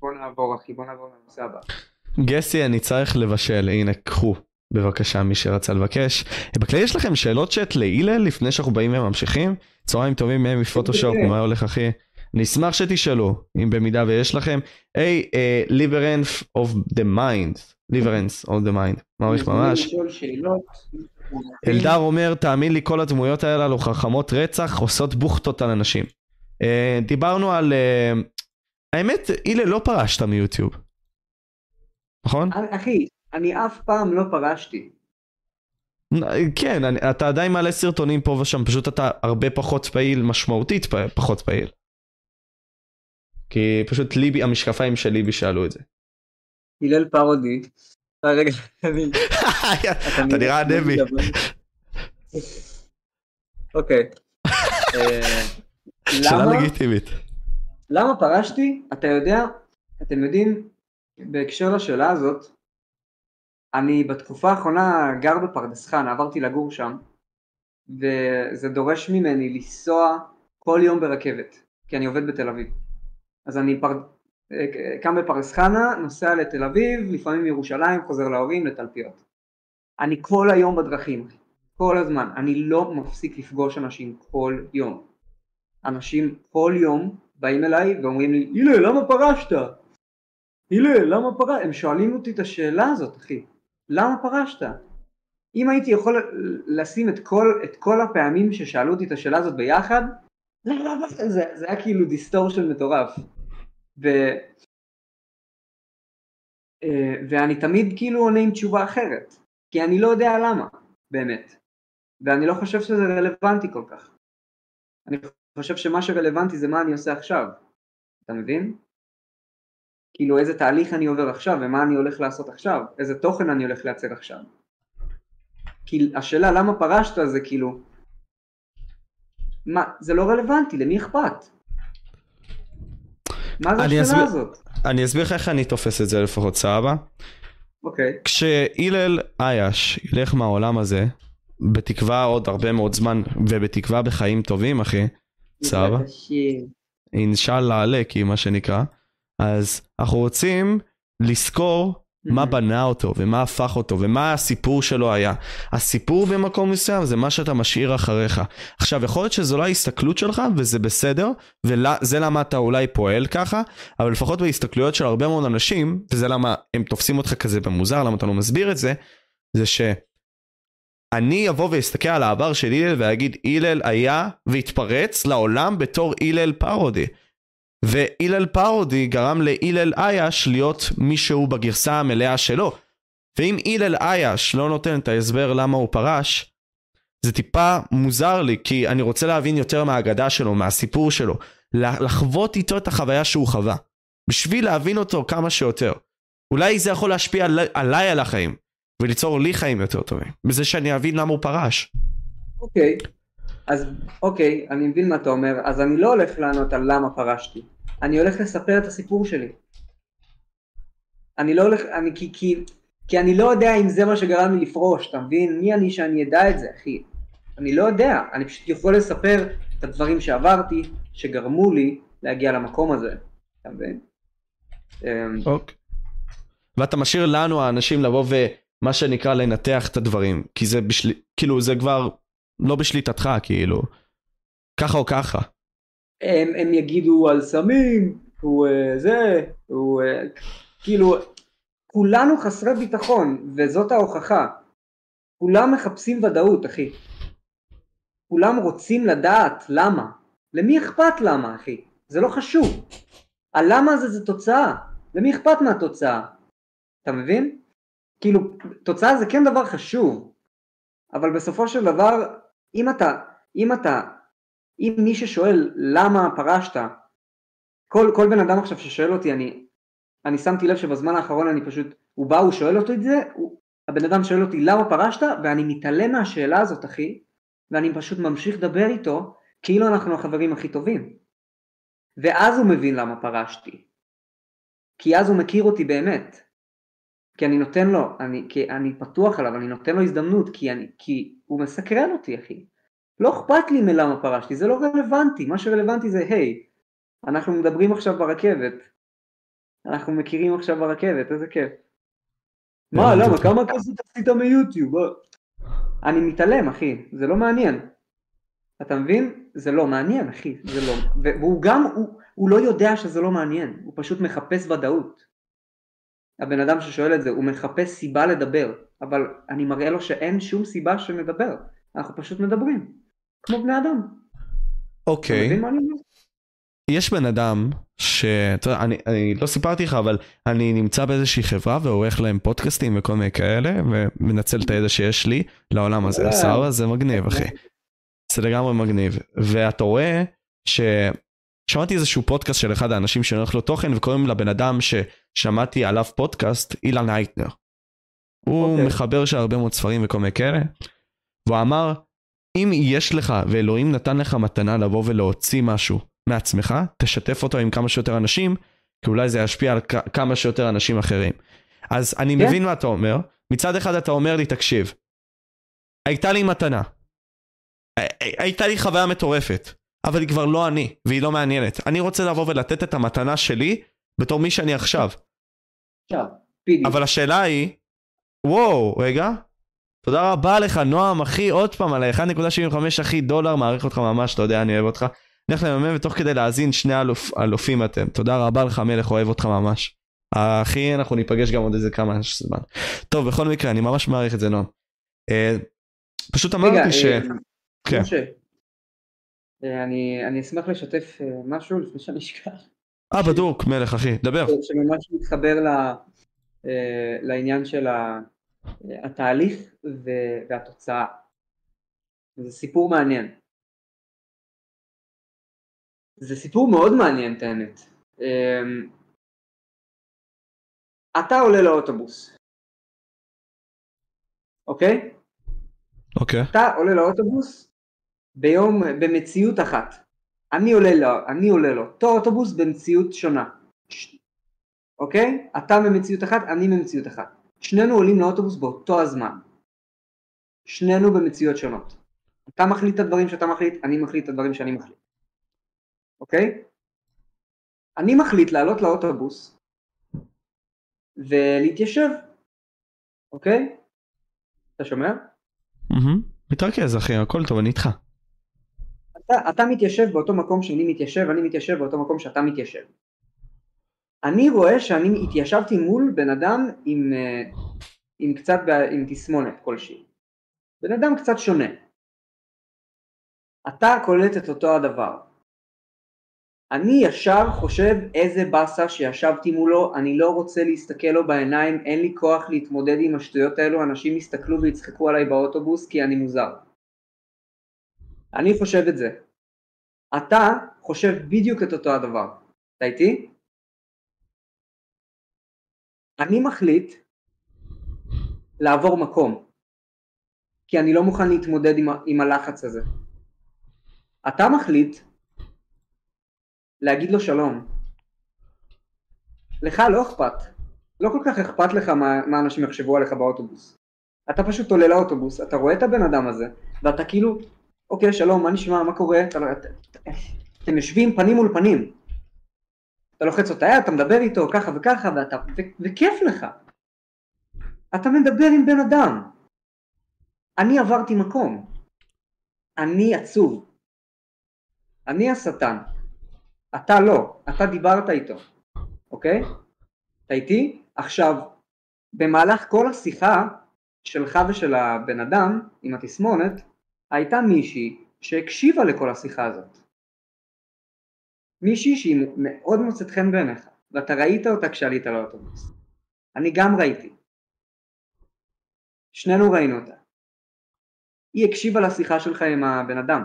בוא נעבור אחי, בוא נעבור לנושא הבא. גסי, אני צריך לבשל, הנה, קחו. בבקשה, מי שרצה לבקש. בכלי יש לכם שאלות צ'אט להילל לפני שאנחנו באים וממשיכים? צהריים טובים מהם מפוטושופ, מה הולך אחי? אני אשמח שתשאלו, אם במידה ויש לכם. היי, ליברנס of the mind, ליברנס of the mind, מעריך ממש. אלדר אומר, תאמין לי, כל הדמויות האלה חכמות רצח, עושות בוכטות על אנשים. Uh, דיברנו על... Uh, האמת, הלל לא פרשת מיוטיוב. נכון? אחי, אני אף פעם לא פרשתי. כן, אני, אתה עדיין מעלה סרטונים פה ושם, פשוט אתה הרבה פחות פעיל, משמעותית פחות פעיל. כי פשוט ליבי, המשקפיים של ליבי שאלו את זה. הלל פרודי. אה, רגע, אתה נראה אנמי. אוקיי. אה, שאלה לגיטימית. למה פרשתי? אתה יודע, אתם יודעים, בהקשר לשאלה הזאת, אני בתקופה האחרונה גר בפרדס חנה, עברתי לגור שם, וזה דורש ממני לנסוע כל יום ברכבת, כי אני עובד בתל אביב. אז אני פר... קם בפרדס חנה, נוסע לתל אביב, לפעמים ירושלים, חוזר להורים, לתלפיות. אני כל היום בדרכים, כל הזמן, אני לא מפסיק לפגוש אנשים כל יום. אנשים כל יום באים אליי ואומרים לי, הלל, למה פרשת? הלל, למה פרשת? הם שואלים אותי את השאלה הזאת, אחי. למה פרשת? אם הייתי יכול לשים את כל, את כל הפעמים ששאלו אותי את השאלה הזאת ביחד, זה, זה היה כאילו distortion מטורף. ו, אה, ואני תמיד כאילו עונה עם תשובה אחרת, כי אני לא יודע למה, באמת. ואני לא חושב שזה רלוונטי כל כך. אני חושב שמה שרלוונטי זה מה אני עושה עכשיו, אתה מבין? כאילו איזה תהליך אני עובר עכשיו ומה אני הולך לעשות עכשיו, איזה תוכן אני הולך לייצר עכשיו. כי השאלה למה פרשת זה כאילו, מה, זה לא רלוונטי, למי אכפת? מה זה השאלה אסביר, הזאת? אני אסביר לך איך אני תופס את זה לפחות, סבבה? אוקיי. כשהילל אייש ילך מהעולם הזה, בתקווה עוד הרבה מאוד זמן, ובתקווה בחיים טובים, אחי, סבבה? אינשאללה עלק, מה שנקרא. אז אנחנו רוצים לזכור מה בנה אותו ומה הפך אותו ומה הסיפור שלו היה. הסיפור במקום מסוים זה מה שאתה משאיר אחריך. עכשיו יכול להיות שזו לא ההסתכלות שלך וזה בסדר וזה למה אתה אולי פועל ככה אבל לפחות בהסתכלויות של הרבה מאוד אנשים וזה למה הם תופסים אותך כזה במוזר למה אתה לא מסביר את זה זה שאני אבוא ואסתכל על העבר של הלל ואגיד הלל היה והתפרץ לעולם בתור הלל פרודי. והילל פרודי גרם להילל אייש להיות מישהו בגרסה המלאה שלו. ואם הילל אייש לא נותן את ההסבר למה הוא פרש, זה טיפה מוזר לי, כי אני רוצה להבין יותר מהאגדה שלו, מהסיפור שלו, לחוות איתו את החוויה שהוא חווה, בשביל להבין אותו כמה שיותר. אולי זה יכול להשפיע על, עליי על החיים, וליצור לי חיים יותר טובים, בזה שאני אבין למה הוא פרש. אוקיי, okay. אז אוקיי, אני מבין מה אתה אומר, אז אני לא הולך לענות על למה פרשתי. אני הולך לספר את הסיפור שלי. אני לא הולך, אני, כי, כי, כי אני לא יודע אם זה מה שגרם לי לפרוש, אתה מבין? מי אני שאני אדע את זה, אחי? אני לא יודע, אני פשוט יכול לספר את הדברים שעברתי, שגרמו לי להגיע למקום הזה, אתה מבין? אמ, אוקיי. ואתה משאיר לנו האנשים לבוא ומה שנקרא לנתח את הדברים, כי זה בשל... כאילו זה כבר לא בשליטתך, כאילו. ככה או ככה. הם, הם יגידו על סמים, הוא uh, זה, הוא uh, כאילו, כולנו חסרי ביטחון, וזאת ההוכחה. כולם מחפשים ודאות, אחי. כולם רוצים לדעת למה. למי אכפת למה, אחי? זה לא חשוב. הלמה הזה זה תוצאה. למי אכפת מהתוצאה? אתה מבין? כאילו, תוצאה זה כן דבר חשוב, אבל בסופו של דבר, אם אתה, אם אתה אם מי ששואל למה פרשת, כל, כל בן אדם עכשיו ששואל אותי, אני, אני שמתי לב שבזמן האחרון אני פשוט, הוא בא, הוא שואל אותי את זה, הוא, הבן אדם שואל אותי למה פרשת, ואני מתעלם מהשאלה הזאת אחי, ואני פשוט ממשיך לדבר איתו, כאילו אנחנו החברים הכי טובים. ואז הוא מבין למה פרשתי. כי אז הוא מכיר אותי באמת. כי אני נותן לו, אני, כי אני פתוח עליו, אני נותן לו הזדמנות, כי, אני, כי הוא מסקרן אותי אחי. לא אכפת לי מלמה פרשתי, זה לא רלוונטי, מה שרלוונטי זה, היי, אנחנו מדברים עכשיו ברכבת, אנחנו מכירים עכשיו ברכבת, איזה כיף. מה, למה, כמה כסף עשית מיוטיוב? אני מתעלם, אחי, זה לא מעניין. אתה מבין? זה לא מעניין, אחי, זה לא. והוא גם, הוא, הוא לא יודע שזה לא מעניין, הוא פשוט מחפש ודאות. הבן אדם ששואל את זה, הוא מחפש סיבה לדבר, אבל אני מראה לו שאין שום סיבה שנדבר, אנחנו פשוט מדברים, כמו בני אדם. אוקיי. יש בן אדם ש... אני, אני לא סיפרתי לך, אבל אני נמצא באיזושהי חברה ועורך להם פודקאסטים וכל מיני כאלה, ומנצל את הידע שיש לי לעולם הזה. סבבה? זה מגניב, אחי. זה לגמרי מגניב. ואתה רואה ש... שמעתי איזשהו פודקאסט של אחד האנשים שנערך לו תוכן וקוראים לבן אדם ששמעתי עליו פודקאסט אילן הייטנר. הוא okay. אוקיי. מחבר של הרבה מאוד ספרים וכל מיני כאלה. והוא אמר אם יש לך ואלוהים נתן לך מתנה לבוא ולהוציא משהו מעצמך תשתף אותו עם כמה שיותר אנשים כי אולי זה ישפיע על כמה שיותר אנשים אחרים. אז אני yeah. כן. מבין מה אתה אומר מצד אחד אתה אומר לי תקשיב הייתה לי מתנה הייתה לי חוויה מטורפת אבל היא כבר לא אני, והיא לא מעניינת. אני רוצה לבוא ולתת את המתנה שלי בתור מי שאני עכשיו. אבל השאלה היא, וואו, רגע, תודה רבה לך, נועם, אחי, עוד פעם, על ה-1.75 אחי דולר, מעריך אותך ממש, אתה יודע, אני אוהב אותך. נלך לממן ותוך כדי להאזין שני אלופ, אלופים אתם. תודה רבה לך, מלך, אוהב אותך ממש. אחי, אנחנו ניפגש גם עוד איזה כמה זמן. טוב, בכל מקרה, אני ממש מעריך את זה, נועם. אה, פשוט אמרתי ש... אה, כן. אה, אני, אני אשמח לשתף אה, משהו לפני שאני אשכח. אה, בדוק, מלך אחי, דבר. שממש מתחבר ל, אה, לעניין של התהליך והתוצאה. זה סיפור מעניין. זה סיפור מאוד מעניין, את האמת. אתה עולה לאוטובוס, אוקיי? אוקיי. אתה עולה לאוטובוס, ביום, במציאות אחת. אני עולה לו, אני עולה לו, אותו אוטובוס במציאות שונה. אוקיי? אתה במציאות אחת, אני במציאות אחת. שנינו עולים לאוטובוס באותו הזמן. שנינו במציאות שונות. אתה מחליט את הדברים שאתה מחליט, אני מחליט את הדברים שאני מחליט. אוקיי? אני מחליט לעלות לאוטובוס ולהתיישב. אוקיי? אתה שומע? מתרכז אחי, הכל טוב, אני איתך. אתה, אתה מתיישב באותו מקום שאני מתיישב, אני מתיישב באותו מקום שאתה מתיישב. אני רואה שאני התיישבתי מול בן אדם עם, אה, עם קצת, עם תסמונת כלשהי. בן אדם קצת שונה. אתה קולט את אותו הדבר. אני ישר חושב איזה באסה שישבתי מולו, אני לא רוצה להסתכל לו בעיניים, אין לי כוח להתמודד עם השטויות האלו, אנשים יסתכלו ויצחקו עליי באוטובוס כי אני מוזר. אני חושב את זה. אתה חושב בדיוק את אותו הדבר. אתה איתי? אני מחליט לעבור מקום, כי אני לא מוכן להתמודד עם, עם הלחץ הזה. אתה מחליט להגיד לו שלום. לך לא אכפת, לא כל כך אכפת לך מה, מה אנשים יחשבו עליך באוטובוס. אתה פשוט עולה לאוטובוס, אתה רואה את הבן אדם הזה, ואתה כאילו, אוקיי, שלום, מה נשמע, מה קורה? אתה, לא- אתם יושבים פנים מול פנים. אתה לוחץ אותה אתה מדבר איתו ככה וככה, ואתה, ו, וכיף לך. אתה מדבר עם בן אדם. אני עברתי מקום. אני עצוב. אני השטן. אתה לא, אתה דיברת איתו, אוקיי? אתה איתי? עכשיו, במהלך כל השיחה שלך ושל הבן אדם עם התסמונת, הייתה מישהי שהקשיבה לכל השיחה הזאת. מישהי שהיא מאוד מוצאת חן בעיניך, ואתה ראית אותה כשעלית לאוטובוס. אני גם ראיתי. שנינו ראינו אותה. היא הקשיבה לשיחה שלך עם הבן אדם.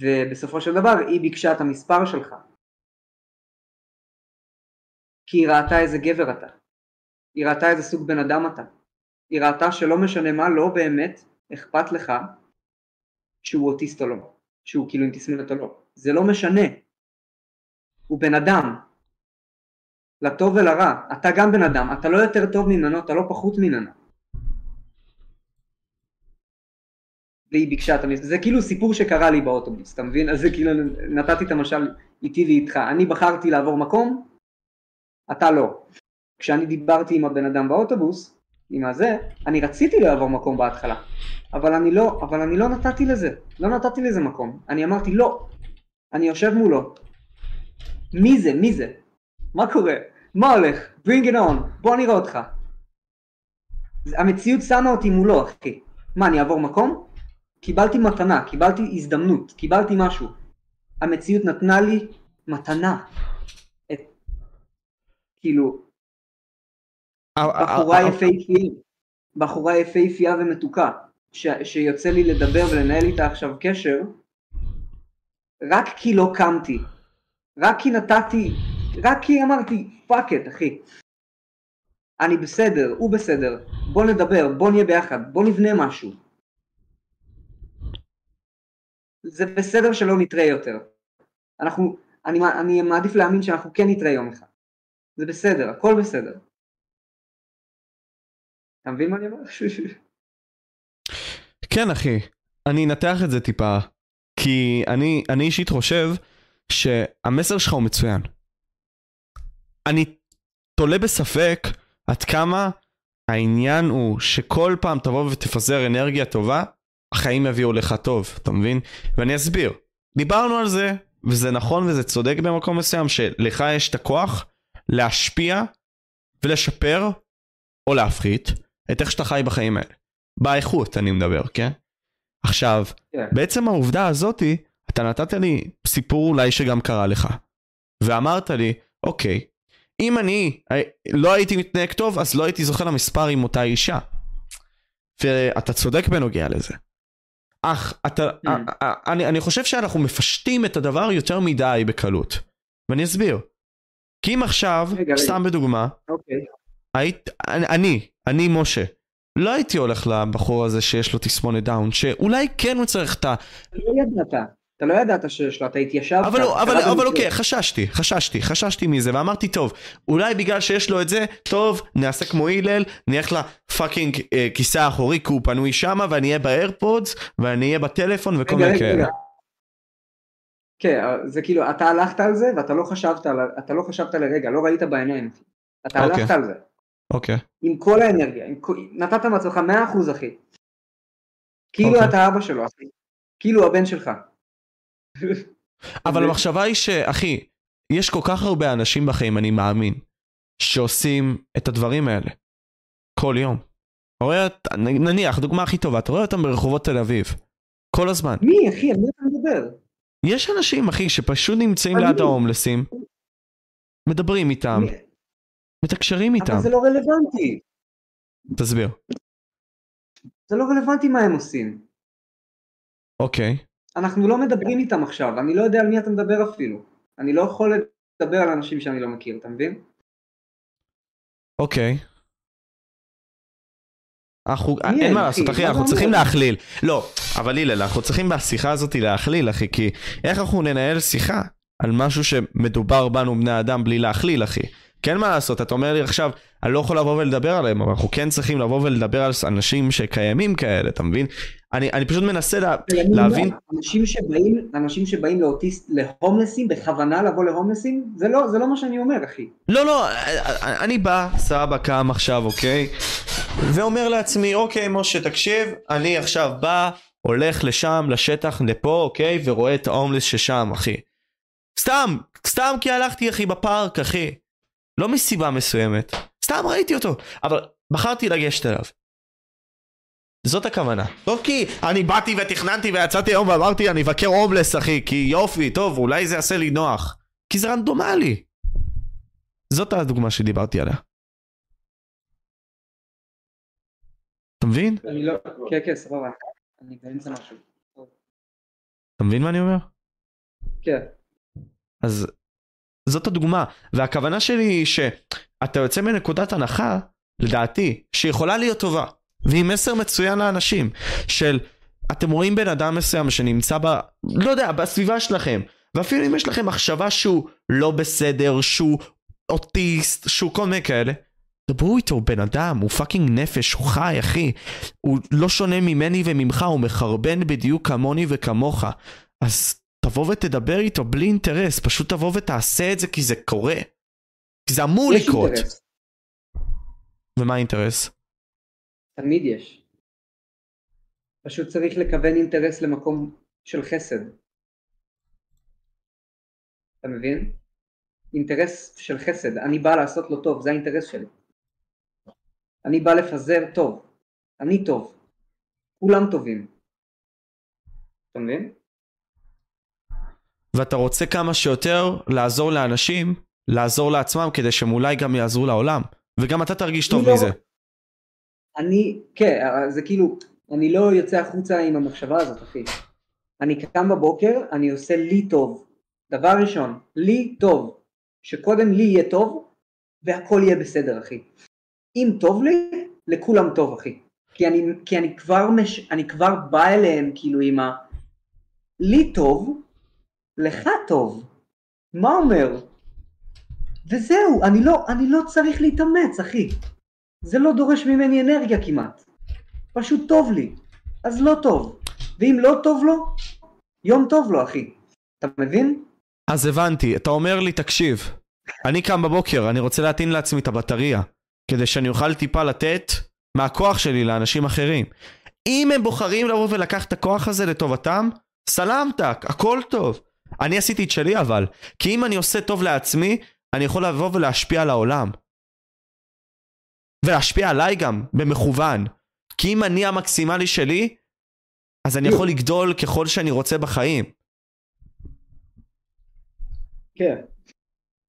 ובסופו של דבר היא ביקשה את המספר שלך. כי היא ראתה איזה גבר אתה. היא ראתה איזה סוג בן אדם אתה. היא ראתה שלא משנה מה, לא באמת אכפת לך שהוא אוטיסט או לא. שהוא כאילו עם תסמונת או לא. זה לא משנה. הוא בן אדם. לטוב ולרע. אתה גם בן אדם. אתה לא יותר טוב ממנו, אתה לא פחות ממנו. והיא ביקשה את המספר, זה כאילו סיפור שקרה לי באוטובוס, אתה מבין? אז זה כאילו, נתתי את המשל איתי ואיתך, אני בחרתי לעבור מקום, אתה לא. כשאני דיברתי עם הבן אדם באוטובוס, עם הזה, אני רציתי לעבור מקום בהתחלה, אבל אני לא, אבל אני לא נתתי לזה, לא נתתי לזה מקום, אני אמרתי לא, אני יושב מולו, מי זה, מי זה, מה קורה, מה הולך, bring it on, בוא נראה אותך. המציאות שמה אותי מולו אחי, מה אני אעבור מקום? קיבלתי מתנה, קיבלתי הזדמנות, קיבלתי משהו. המציאות נתנה לי מתנה. את... כאילו, בחורה יפהפייה, בחורה יפהפייה ומתוקה, ש... שיוצא לי לדבר ולנהל איתה עכשיו קשר, רק כי לא קמתי, רק כי נתתי, רק כי אמרתי fuck it אחי, אני בסדר, הוא בסדר, בוא נדבר, בוא נהיה ביחד, בוא נבנה משהו. זה בסדר שלא נתראה יותר. אנחנו, אני, אני מעדיף להאמין שאנחנו כן נתראה יום אחד. זה בסדר, הכל בסדר. אתה מבין מה אני אומר? כן אחי, אני אנתח את זה טיפה, כי אני, אני אישית חושב שהמסר שלך הוא מצוין. אני תולה בספק עד כמה העניין הוא שכל פעם תבוא ותפזר אנרגיה טובה, החיים יביאו לך טוב, אתה מבין? ואני אסביר. דיברנו על זה, וזה נכון וזה צודק במקום מסוים, שלך יש את הכוח להשפיע ולשפר, או להפחית, את איך שאתה חי בחיים האלה. באיכות אני מדבר, כן? עכשיו, yeah. כן. בעצם העובדה הזאתי, אתה נתת לי סיפור אולי שגם קרה לך. ואמרת לי, אוקיי, אם אני אה, לא הייתי מתנהג טוב, אז לא הייתי זוכר למספר עם אותה אישה. ואתה צודק בנוגע לזה. אך אתה, mm. אני, אני חושב שאנחנו מפשטים את הדבר יותר מדי בקלות. ואני אסביר. כי אם עכשיו, רגע, סתם רגע. בדוגמה, אוקיי. היית, אני, אני, משה, לא הייתי הולך לבחור הזה שיש לו תסמונת דאון, שאולי כן הוא צריך את ה... לא ידעת. אתה לא ידעת שיש לו, אתה התיישבת. אבל, לא, אבל, אבל אוקיי, חששתי, חששתי, חששתי מזה, ואמרתי, טוב, אולי בגלל שיש לו את זה, טוב, נעשה כמו הלל, נלך ל fucking אה, כיסא האחורי, כי הוא פנוי שמה, ואני אהיה ב AirPods, ואני אהיה בטלפון, וכל מיני כאלה. כן, זה כאילו, אתה הלכת על זה, ואתה לא חשבת, אתה לא חשבת לרגע, לא ראית בעיניים. אתה אוקיי. הלכת על זה. אוקיי. עם כל האנרגיה, עם, נתת מעצמך 100% אחי. כאילו אוקיי. אתה אבא שלו, אחי. כאילו הבן שלך. אבל המחשבה היא שאחי, יש כל כך הרבה אנשים בחיים, אני מאמין, שעושים את הדברים האלה. כל יום. רואה, נניח, דוגמה הכי טובה, אתה רואה אותם ברחובות תל אביב. כל הזמן. מי, אחי? על מי אתה מדבר? יש אנשים, אחי, שפשוט נמצאים ליד ההומלסים, מדברים איתם, מתקשרים איתם. אבל זה לא רלוונטי. תסביר. זה לא רלוונטי מה הם עושים. אוקיי. אנחנו לא מדברים איתם עכשיו, אני לא יודע על מי אתה מדבר אפילו. אני לא יכול לדבר על אנשים שאני לא מכיר, אתה מבין? אוקיי. אנחנו, אין מה לעשות אחי, אנחנו צריכים להכליל. לא, אבל הלל, אנחנו צריכים בשיחה הזאת להכליל אחי, כי איך אנחנו ננהל שיחה על משהו שמדובר בנו בני אדם בלי להכליל אחי? כן מה לעשות, אתה אומר לי עכשיו, אני לא יכול לבוא ולדבר עליהם, אבל אנחנו כן צריכים לבוא ולדבר על אנשים שקיימים כאלה, אתה מבין? אני, אני פשוט מנסה לה, להבין... אנשים שבאים, אנשים שבאים לאוטיסט, להומלסים, בכוונה לבוא להומלסים, זה לא, זה לא מה שאני אומר, אחי. לא, לא, אני בא, סבא קם עכשיו, אוקיי? ואומר לעצמי, אוקיי, משה, תקשיב, אני עכשיו בא, הולך לשם, לשטח, לפה, אוקיי? ורואה את ההומלס ששם, אחי. סתם, סתם כי הלכתי, אחי, בפארק, אחי. לא מסיבה מסוימת, סתם ראיתי אותו, אבל בחרתי לגשת אליו. זאת הכוונה. לא כי אני באתי ותכננתי ויצאתי היום ואמרתי אני אבקר הומלס אחי, כי יופי, טוב, אולי זה יעשה לי נוח. כי זה רנדומלי. זאת הדוגמה שדיברתי עליה. אתה מבין? אני לא, כן כן סבבה, אני באמצע משהו. אתה מבין מה אני אומר? כן. אז זאת הדוגמה. והכוונה שלי היא שאתה יוצא מנקודת הנחה, לדעתי, שיכולה להיות טובה. והיא מסר מצוין לאנשים, של אתם רואים בן אדם מסוים שנמצא ב... לא יודע, בסביבה שלכם, ואפילו אם יש לכם מחשבה שהוא לא בסדר, שהוא אוטיסט, שהוא כל מיני כאלה, דברו איתו, הוא בן אדם, הוא fucking נפש, הוא חי, אחי. הוא לא שונה ממני וממך, הוא מחרבן בדיוק כמוני וכמוך. אז תבוא ותדבר איתו בלי אינטרס, פשוט תבוא ותעשה את זה כי זה קורה. כי זה אמור יש לקרות. אינטרס, ומה האינטרס? תמיד יש. פשוט צריך לכוון אינטרס למקום של חסד. אתה מבין? אינטרס של חסד, אני בא לעשות לו טוב, זה האינטרס שלי. אני בא לפזר טוב, אני טוב, כולם טובים. אתה מבין? ואתה רוצה כמה שיותר לעזור לאנשים, לעזור לעצמם, כדי שהם אולי גם יעזרו לעולם. וגם אתה תרגיש טוב לא- מזה. אני, כן, זה כאילו, אני לא יוצא החוצה עם המחשבה הזאת, אחי. אני קם בבוקר, אני עושה לי טוב. דבר ראשון, לי טוב. שקודם לי יהיה טוב, והכל יהיה בסדר, אחי. אם טוב לי, לכולם טוב, אחי. כי אני, כי אני כבר, מש, אני כבר בא אליהם, כאילו, עם ה... לי טוב, לך טוב. מה אומר? וזהו, אני לא, אני לא צריך להתאמץ, אחי. זה לא דורש ממני אנרגיה כמעט. פשוט טוב לי. אז לא טוב. ואם לא טוב לו, יום טוב לו, אחי. אתה מבין? אז הבנתי, אתה אומר לי, תקשיב, אני קם בבוקר, אני רוצה להטעין לעצמי את הבטריה, כדי שאני אוכל טיפה לתת מהכוח שלי לאנשים אחרים. אם הם בוחרים לבוא ולקחת את הכוח הזה לטובתם, סלמתק, הכל טוב. אני עשיתי את שלי אבל, כי אם אני עושה טוב לעצמי, אני יכול לבוא ולהשפיע על העולם. ולהשפיע עליי גם, במכוון. כי אם אני המקסימלי שלי, אז אני יכול לגדול ככל שאני רוצה בחיים. כן.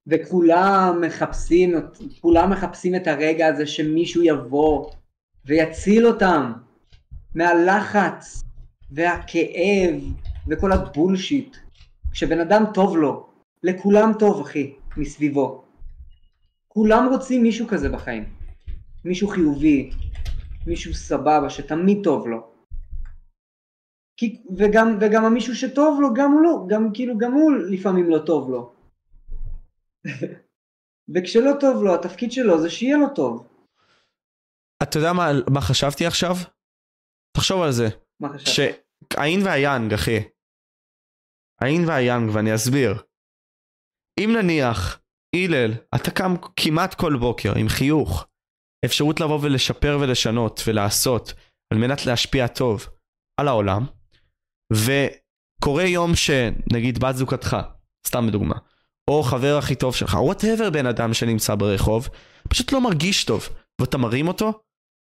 וכולם מחפשים, כולם מחפשים את הרגע הזה שמישהו יבוא ויציל אותם מהלחץ והכאב וכל הבולשיט. כשבן אדם טוב לו, לכולם טוב אחי, מסביבו. כולם רוצים מישהו כזה בחיים. מישהו חיובי, מישהו סבבה, שתמיד טוב לו. כי, וגם, וגם המישהו שטוב לו, גם הוא לא, גם כאילו, גם הוא לפעמים לא טוב לו. וכשלא טוב לו, התפקיד שלו זה שיהיה לו טוב. אתה יודע מה, מה חשבתי עכשיו? תחשוב על זה. מה חשבת? שהאין והיאנג, אחי. האין והיאנג, ואני אסביר. אם נניח, הלל, אתה קם כמעט כל בוקר עם חיוך, אפשרות לבוא ולשפר ולשנות ולעשות, על מנת להשפיע טוב על העולם, וקורה יום שנגיד בת זוגתך, סתם בדוגמה, או חבר הכי טוב שלך, whatever בן אדם שנמצא ברחוב, פשוט לא מרגיש טוב, ואתה מרים אותו,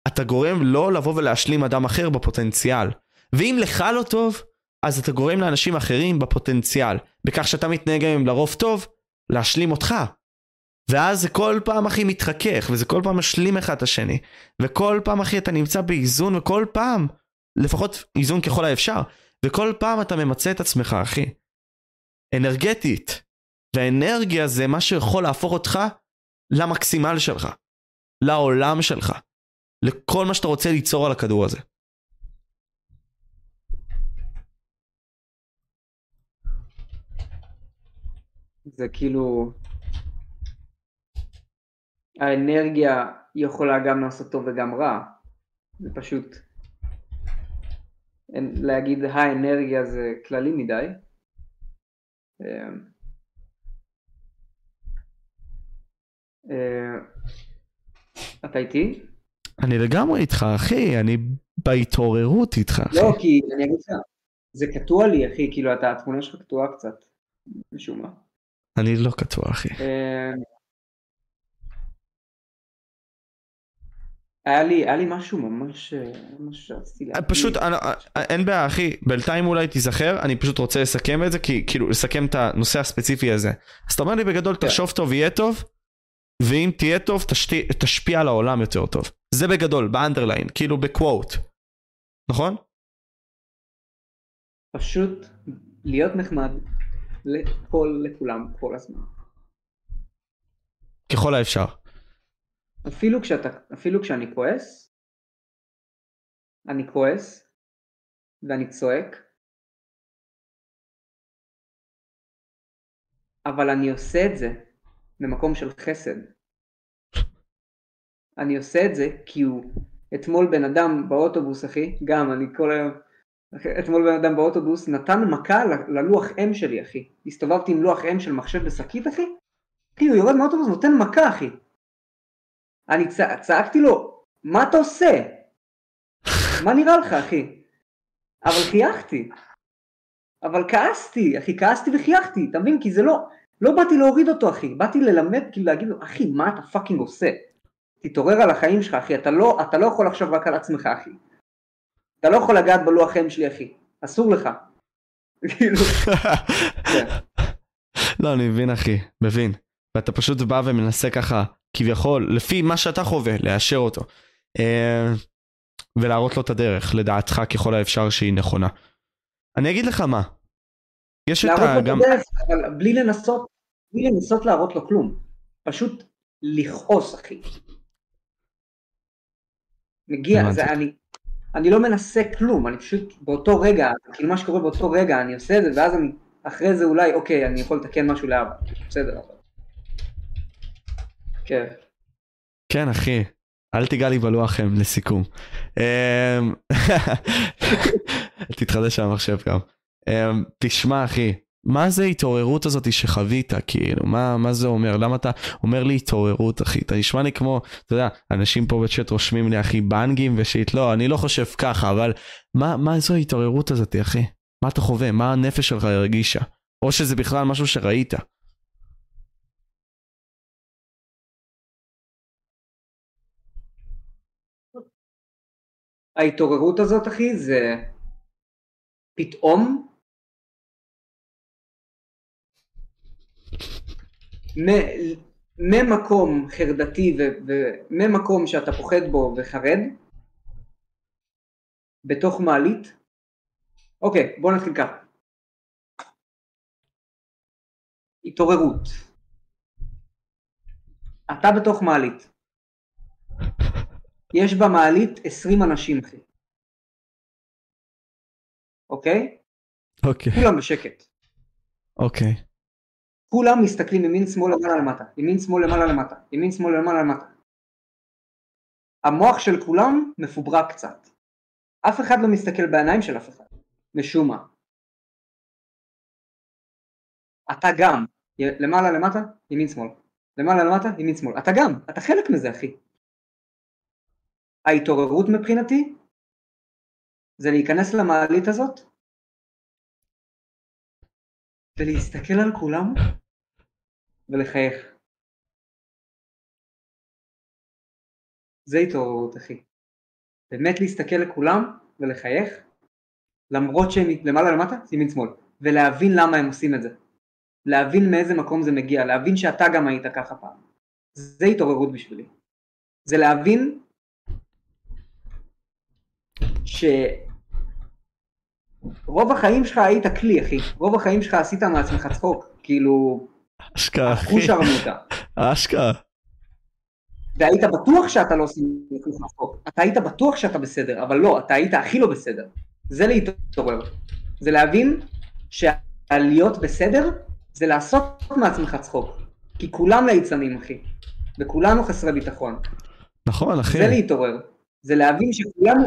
אתה גורם לו לבוא ולהשלים אדם אחר בפוטנציאל. ואם לך לא טוב, אז אתה גורם לאנשים אחרים בפוטנציאל, בכך שאתה מתנהג עם לרוב טוב, להשלים אותך. ואז זה כל פעם הכי מתחכך, וזה כל פעם משלים אחד את השני. וכל פעם אחי אתה נמצא באיזון, וכל פעם, לפחות איזון ככל האפשר, וכל פעם אתה ממצה את עצמך, אחי. אנרגטית. והאנרגיה זה מה שיכול להפוך אותך למקסימל שלך. לעולם שלך. לכל מה שאתה רוצה ליצור על הכדור הזה. זה כאילו... האנרגיה יכולה גם לעשות טוב וגם רע. זה פשוט... להגיד האנרגיה זה כללי מדי. אמ, אה, אתה איתי? אני לגמרי איתך, אחי, אני בהתעוררות איתך, אחי. לא, כי אני אגיד לך, זה קטוע לי, אחי, כאילו, אתה, התמונה שלך קטועה קצת, משום מה. אני לא קטוע, אחי. אה, היה לי, היה לי משהו ממש, אה, ממש שרציתי להגיד. פשוט, אני- אין בעיה, אחי, בינתיים אולי תיזכר, אני פשוט רוצה לסכם את זה, כי כאילו, לסכם את הנושא הספציפי הזה. אז אתה אומר לי בגדול, כן. תחשוב טוב, יהיה טוב, ואם תהיה טוב, תשתי- תשפיע על העולם יותר טוב. זה בגדול, באנדרליין, כאילו בקוואט. נכון? פשוט להיות נחמד לכל, לכולם, כל הזמן. ככל האפשר. אפילו כשאתה, אפילו כשאני כועס, אני כועס, ואני צועק, אבל אני עושה את זה במקום של חסד. אני עושה את זה כי הוא אתמול בן אדם באוטובוס אחי, גם אני כל היום, אתמול בן אדם באוטובוס נתן מכה ללוח אם שלי אחי, הסתובבתי עם לוח אם של מחשב בשקית אחי, אחי הוא יורד מהאוטובוס נותן מכה אחי, אני צע, צעקתי לו מה אתה עושה? מה נראה לך אחי? אבל חייכתי, אבל כעסתי אחי כעסתי וחייכתי, אתה מבין? כי זה לא, לא באתי להוריד אותו אחי, באתי ללמד כאילו להגיד לו אחי מה אתה פאקינג עושה? תתעורר על החיים שלך אחי, אתה לא, אתה לא יכול לחשוב רק על עצמך אחי. אתה לא יכול לגעת בלוח חיים שלי אחי, אסור לך. כאילו, כן. לא, אני מבין אחי, מבין. ואתה פשוט בא ומנסה ככה, כביכול, לפי מה שאתה חווה, לאשר אותו. אה, ולהראות לו את הדרך, לדעתך ככל האפשר שהיא נכונה. אני אגיד לך מה, יש את להראות ה... לו את גם... הדרך, אבל בלי לנסות, בלי לנסות להראות לו כלום. פשוט לכעוס אחי. מגיע. זה אני, אני לא מנסה כלום, אני פשוט באותו רגע, כאילו מה שקורה באותו רגע, אני עושה את זה, ואז אני, אחרי זה אולי, אוקיי, אני יכול לתקן משהו לאבא, בסדר. כן. כן אחי, אל תיגע לי בלוח הם לסיכום. אמ, תתחדש על המחשב גם. אמ, תשמע אחי, מה זה ההתעוררות הזאת שחווית כאילו? מה מה זה אומר? למה אתה אומר לי התעוררות אחי? אתה נשמע לי כמו אתה יודע אנשים פה בצ'אט רושמים לי אחי בנגים ושיט. לא אני לא חושב ככה אבל מה מה זו ההתעוררות הזאת אחי? מה אתה חווה? מה הנפש שלך הרגישה? או שזה בכלל משהו שראית? ההתעוררות הזאת אחי זה פתאום ממקום חרדתי וממקום שאתה פוחד בו וחרד בתוך מעלית אוקיי בוא נתחיל ככה התעוררות. אתה בתוך מעלית. יש במעלית 20 אנשים אחי. אוקיי? אוקיי. כולם בשקט. אוקיי כולם מסתכלים ימין שמאל למעלה למטה, ימין שמאל למעלה למטה, ימין שמאל למעלה למטה. המוח של כולם מפוברק קצת. אף אחד לא מסתכל בעיניים של אף אחד, משום מה. אתה גם, למעלה למטה, ימין שמאל. למעלה למטה, ימין שמאל. אתה גם, אתה חלק מזה אחי. ההתעוררות מבחינתי זה להיכנס למעלית הזאת ולהסתכל על כולם ולחייך. זה התעוררות אחי. באמת להסתכל לכולם ולחייך למרות שהם למעלה למטה ימין שמאל ולהבין למה הם עושים את זה. להבין מאיזה מקום זה מגיע, להבין שאתה גם היית ככה פעם. זה התעוררות בשבילי. זה להבין שרוב החיים שלך היית כלי אחי, רוב החיים שלך עשית מעצמך צחוק, כאילו אשכרה אחוז שרמוטה. אשכרה והיית בטוח שאתה לא עושה מעצמך צחוק, אתה היית בטוח שאתה בסדר, אבל לא, אתה היית הכי לא בסדר. זה להתעורר. זה להבין שהלהיות בסדר זה לעשות מעצמך צחוק. כי כולם ליצנים אחי, וכולנו חסרי ביטחון. נכון אחי זה להתעורר. זה להבין שכולם,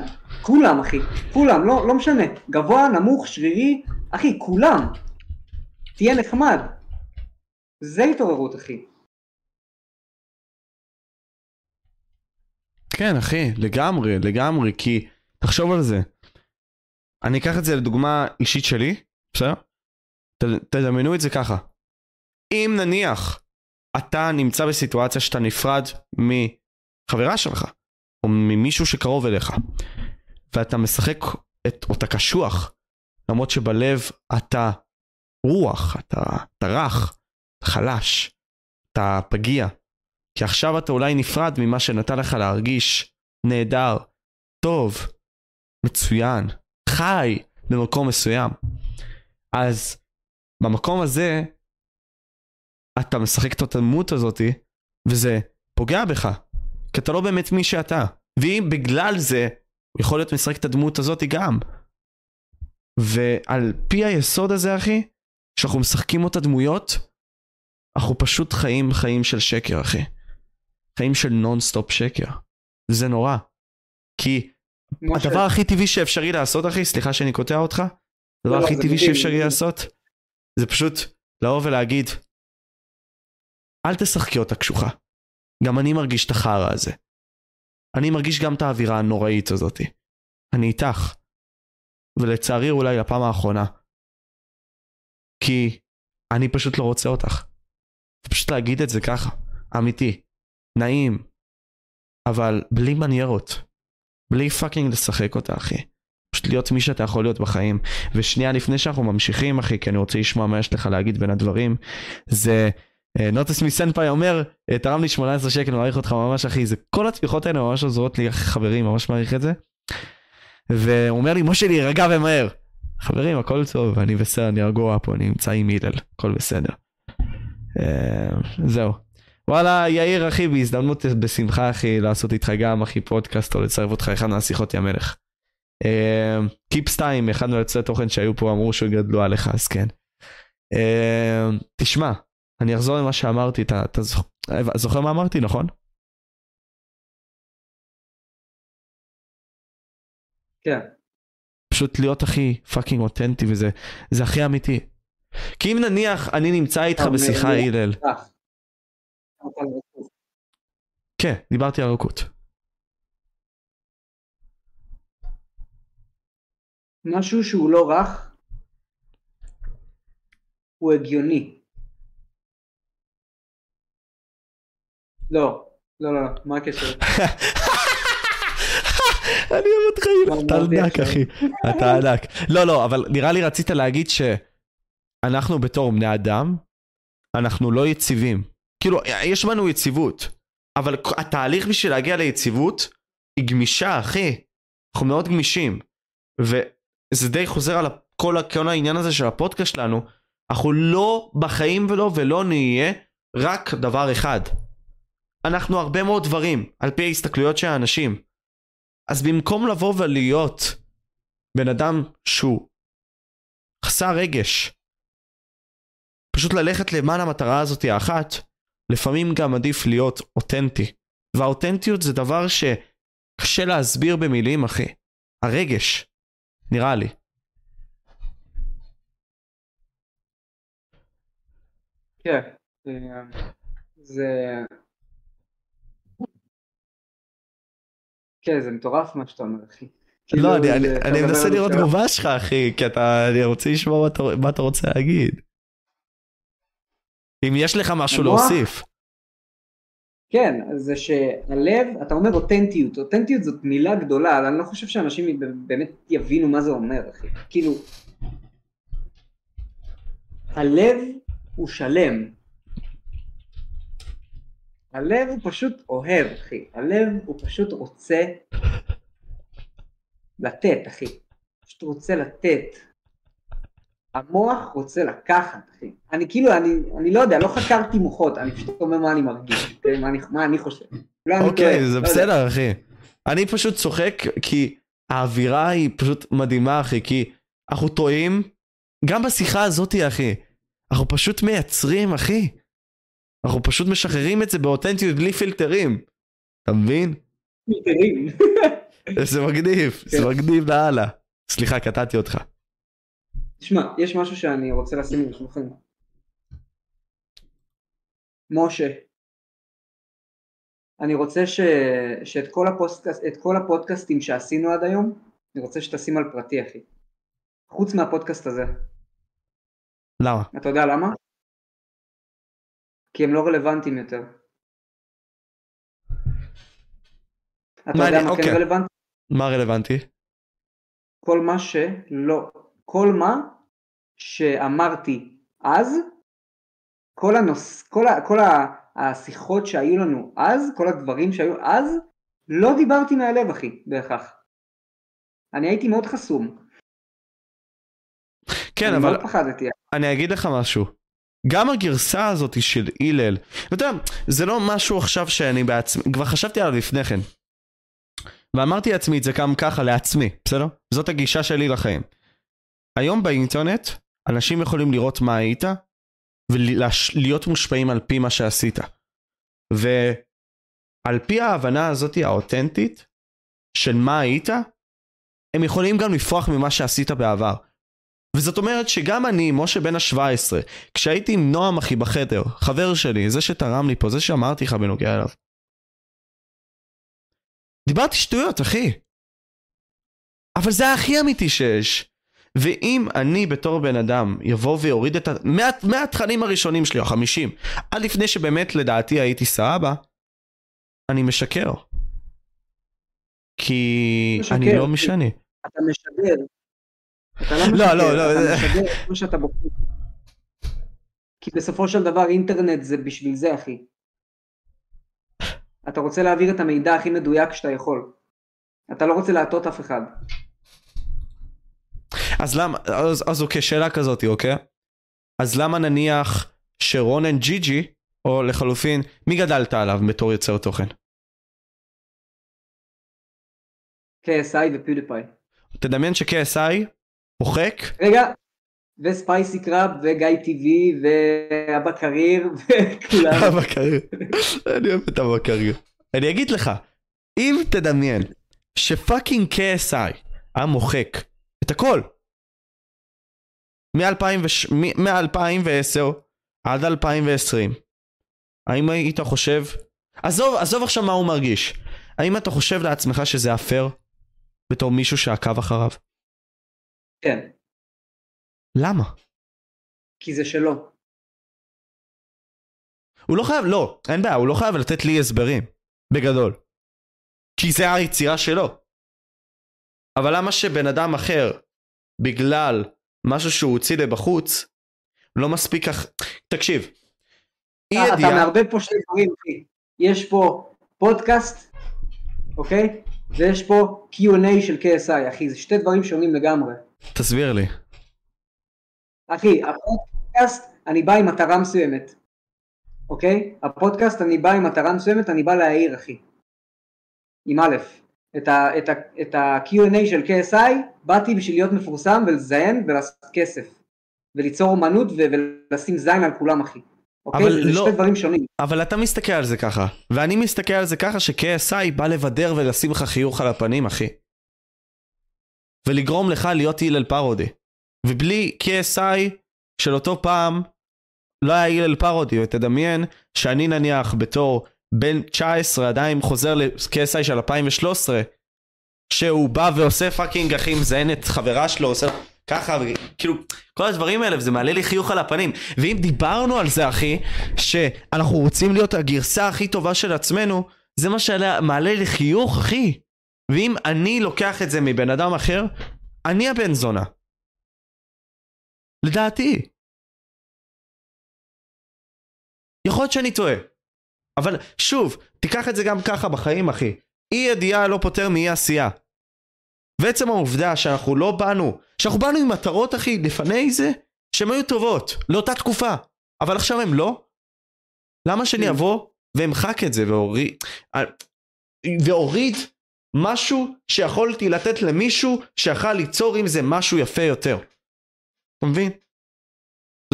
כולם אחי, כולם, לא, לא משנה, גבוה, נמוך, שרירי, אחי, כולם. תהיה נחמד. זה התעוררות אחי. כן אחי לגמרי לגמרי כי תחשוב על זה. אני אקח את זה לדוגמה אישית שלי בסדר? ת- תדמיינו את זה ככה. אם נניח אתה נמצא בסיטואציה שאתה נפרד מחברה שלך או ממישהו שקרוב אליך ואתה משחק את, או אתה קשוח למרות שבלב אתה רוח אתה, אתה רך חלש אתה פגיע כי עכשיו אתה אולי נפרד ממה שנתן לך להרגיש נהדר, טוב, מצוין, חי במקום מסוים. אז במקום הזה אתה משחק את הדמות הזאתי וזה פוגע בך, כי אתה לא באמת מי שאתה. ואם בגלל זה הוא יכול להיות משחק את הדמות הזאתי גם. ועל פי היסוד הזה אחי, שאנחנו משחקים אותה דמויות, אנחנו פשוט חיים חיים של שקר אחי. חיים של נונסטופ שקר. זה נורא. כי הדבר הכי טבעי שאפשרי לעשות, אחי, סליחה שאני קוטע אותך, הדבר לא, לא, הכי טבעי שאפשרי. לעשות, זה פשוט לבוא ולהגיד, אל תשחקי אותה קשוחה. גם אני מרגיש את החרא הזה. אני מרגיש גם את האווירה הנוראית הזאתי. אני איתך. ולצערי אולי לפעם האחרונה. כי אני פשוט לא רוצה אותך. פשוט להגיד את זה ככה, אמיתי. נעים. אבל בלי מניירות. בלי פאקינג לשחק אותה, אחי. פשוט להיות מי שאתה יכול להיות בחיים. ושנייה לפני שאנחנו ממשיכים, אחי, כי אני רוצה לשמוע מה יש לך להגיד בין הדברים, זה... אה, נוטס מסנפאי אומר, אה, תרם לי 18 שקל, מעריך אותך ממש אחי, זה כל התמיכות האלה ממש עוזרות לי, חברים, ממש מעריך את זה. והוא אומר לי, משה להירגע ומהר. חברים, הכל טוב, אני בסדר, אני רגוע פה, אני נמצא עם הלל, הכל בסדר. אה, זהו. וואלה, יאיר אחי, בהזדמנות בשמחה אחי, לעשות איתך גם אחי פודקאסט או לצרף אותך אחד מהשיחות יא מלך. קיפ סטיים, אחד מיוצרי תוכן שהיו פה אמרו שגדלו עליך, אז כן. אה, תשמע, אני אחזור למה שאמרתי, אתה, אתה זוכ... זוכר מה אמרתי, נכון? כן, פשוט להיות הכי fucking אותנטי וזה, זה הכי אמיתי. כי אם נניח אני נמצא איתך בשיחה הלל, כן, דיברתי על רכות. משהו שהוא לא רך, הוא הגיוני. לא, לא, לא, מה הקשר? אני אוהב אותך, אתה ענק? אחי, אתה ענק. לא, לא, אבל נראה לי רצית להגיד שאנחנו בתור בני אדם, אנחנו לא יציבים. כאילו, יש בנו יציבות, אבל התהליך בשביל להגיע ליציבות היא גמישה, אחי. אנחנו מאוד גמישים. וזה די חוזר על כל, כל העניין הזה של הפודקאסט שלנו. אנחנו לא בחיים ולא ולא נהיה רק דבר אחד. אנחנו הרבה מאוד דברים, על פי ההסתכלויות של האנשים. אז במקום לבוא ולהיות בן אדם שהוא חסר רגש, פשוט ללכת למען המטרה הזאת האחת, לפעמים גם עדיף להיות אותנטי. והאותנטיות זה דבר שקשה להסביר במילים, אחי. הרגש, נראה לי. כן, זה... כן, זה מטורף מה שאתה אומר, אחי. כאילו, לא, אני, אני, מנסה לראות תגובה שלך, אחי, כי אתה, אני רוצה לשמוע מה אתה רוצה להגיד. אם יש לך משהו המוח? להוסיף. כן, זה שהלב, אתה אומר אותנטיות, אותנטיות זאת מילה גדולה, אבל אני לא חושב שאנשים באמת יבינו מה זה אומר, אחי. כאילו, הלב הוא שלם. הלב הוא פשוט אוהב, אחי. הלב הוא פשוט רוצה לתת, אחי. פשוט רוצה לתת. המוח רוצה לקחת, אחי. אני כאילו, אני, אני לא יודע, לא חקרתי מוחות, אני פשוט אומר מה אני מרגיש, אוקיי? מה, אני, מה אני חושב. אני אוקיי, טועה, זה לא יודע. בסדר, אחי. אני פשוט צוחק כי האווירה היא פשוט מדהימה, אחי, כי אנחנו טועים, גם בשיחה הזאת, אחי. אנחנו פשוט מייצרים, אחי. אנחנו פשוט משחררים את זה באותנטיות בלי פילטרים. אתה מבין? פילטרים. זה מגניב, זה כן. מגניב לאללה. סליחה, קטעתי אותך. תשמע, יש משהו שאני רוצה לשים על השולחן. משה, אני רוצה ש... שאת כל, הפודקאסט... את כל הפודקאסטים שעשינו עד היום, אני רוצה שתשים על פרטי, אחי. חוץ מהפודקאסט הזה. למה? אתה יודע למה? כי הם לא רלוונטיים יותר. אתה יודע מעניין, מה כן אוקיי. רלוונטי? מה רלוונטי? כל מה שלא, כל מה שאמרתי אז, כל הנוס, כל, ה, כל ה, השיחות שהיו לנו אז, כל הדברים שהיו אז, לא דיברתי מהלב אחי, בהכרח. אני הייתי מאוד חסום. כן, אני אבל מאוד פחדתי. אני אגיד לך משהו. גם הגרסה הזאת של הלל, אתה יודע, זה לא משהו עכשיו שאני בעצמי, כבר חשבתי עליו לפני כן. ואמרתי לעצמי את זה גם ככה לעצמי, בסדר? זאת הגישה שלי לחיים. היום באינטרנט, אנשים יכולים לראות מה היית, ולהיות מושפעים על פי מה שעשית. על פי ההבנה הזאת האותנטית של מה היית, הם יכולים גם לפרוח ממה שעשית בעבר. וזאת אומרת שגם אני, משה בן ה-17, כשהייתי עם נועם אחי בחדר, חבר שלי, זה שתרם לי פה, זה שאמרתי לך בנוגע אליו, דיברתי שטויות, אחי. אבל זה הכי אמיתי שיש. ואם אני בתור בן אדם יבוא ויוריד את ה... מה, מהתכנים הראשונים שלי, החמישים, עד לפני שבאמת לדעתי הייתי סבבה, אני משקר. כי משקר, אני לא משנה. אתה משדר. אתה לא לא, משקר, לא, לא, אתה משדר מה שאתה בוחר. כי בסופו של דבר אינטרנט זה בשביל זה, אחי. אתה רוצה להעביר את המידע הכי מדויק שאתה יכול. אתה לא רוצה להטעות אף אחד. אז למה, אז, אז אוקיי, שאלה כזאת, אוקיי? אז למה נניח שרונן ג'י ג'י, או לחלופין, מי גדלת עליו בתור יוצר תוכן? KSI ו-PewDiePie. תדמיין ש-KSI מוחק, רגע, וספייסי קראב וגיא TV ואבא קריר וכולם. בקריר. אני אוהב את הבקריר. אני אגיד לך, אם תדמיין ש fucking KSI היה מוחק את הכל, מ-2010 עד 2020, האם היית חושב, עזוב, עזוב עכשיו מה הוא מרגיש, האם אתה חושב לעצמך שזה פייר בתור מישהו שעקב אחריו? כן, למה? כי זה שלו. הוא לא חייב, לא, אין בעיה, הוא לא חייב לתת לי הסברים, בגדול. כי זה היצירה שלו. אבל למה שבן אדם אחר, בגלל משהו שהוא הוציא לבחוץ, לא מספיק כך... תקשיב, אי אתה ידיעה... מערבב פה שני דברים. יש פה פודקאסט, אוקיי? ויש פה Q&A של KSI, אחי. זה שתי דברים שונים לגמרי. תסביר לי. אחי, הפודקאסט, אני בא עם מטרה מסוימת, אוקיי? הפודקאסט, אני בא עם מטרה מסוימת, אני בא להעיר, אחי. עם א', את ה- את ה- את ה-Q&A של KSI, באתי בשביל להיות מפורסם ולזיין ולעשות כסף. וליצור אומנות ולשים זין על כולם, אחי. אוקיי? אבל זה לא- שתי דברים שונים. אבל אתה מסתכל על זה ככה, ואני מסתכל על זה ככה ש-KSI בא לבדר ולשים לך חיוך על הפנים, אחי. ולגרום לך להיות הלל פרודי. ובלי KSI של אותו פעם, לא היה הלל פרודי, ותדמיין שאני נניח בתור בן 19 עדיין חוזר ל-KSI של 2013, שהוא בא ועושה פאקינג אחי מזיין את חברה שלו, עושה ככה, כאילו, כל הדברים האלה, וזה מעלה לי חיוך על הפנים. ואם דיברנו על זה, אחי, שאנחנו רוצים להיות הגרסה הכי טובה של עצמנו, זה מה שמעלה לי חיוך, אחי. ואם אני לוקח את זה מבן אדם אחר, אני הבן זונה. לדעתי. יכול להיות שאני טועה. אבל שוב, תיקח את זה גם ככה בחיים, אחי. אי ידיעה לא פותר מאי עשייה. ועצם העובדה שאנחנו לא באנו, שאנחנו באנו עם מטרות, אחי, לפני זה, שהן היו טובות, לאותה תקופה. אבל עכשיו הם לא? למה שאני אבוא ואמחק את זה ואוריד, ואוריד משהו שיכולתי לתת למישהו שיכל ליצור עם זה משהו יפה יותר. אתה מבין?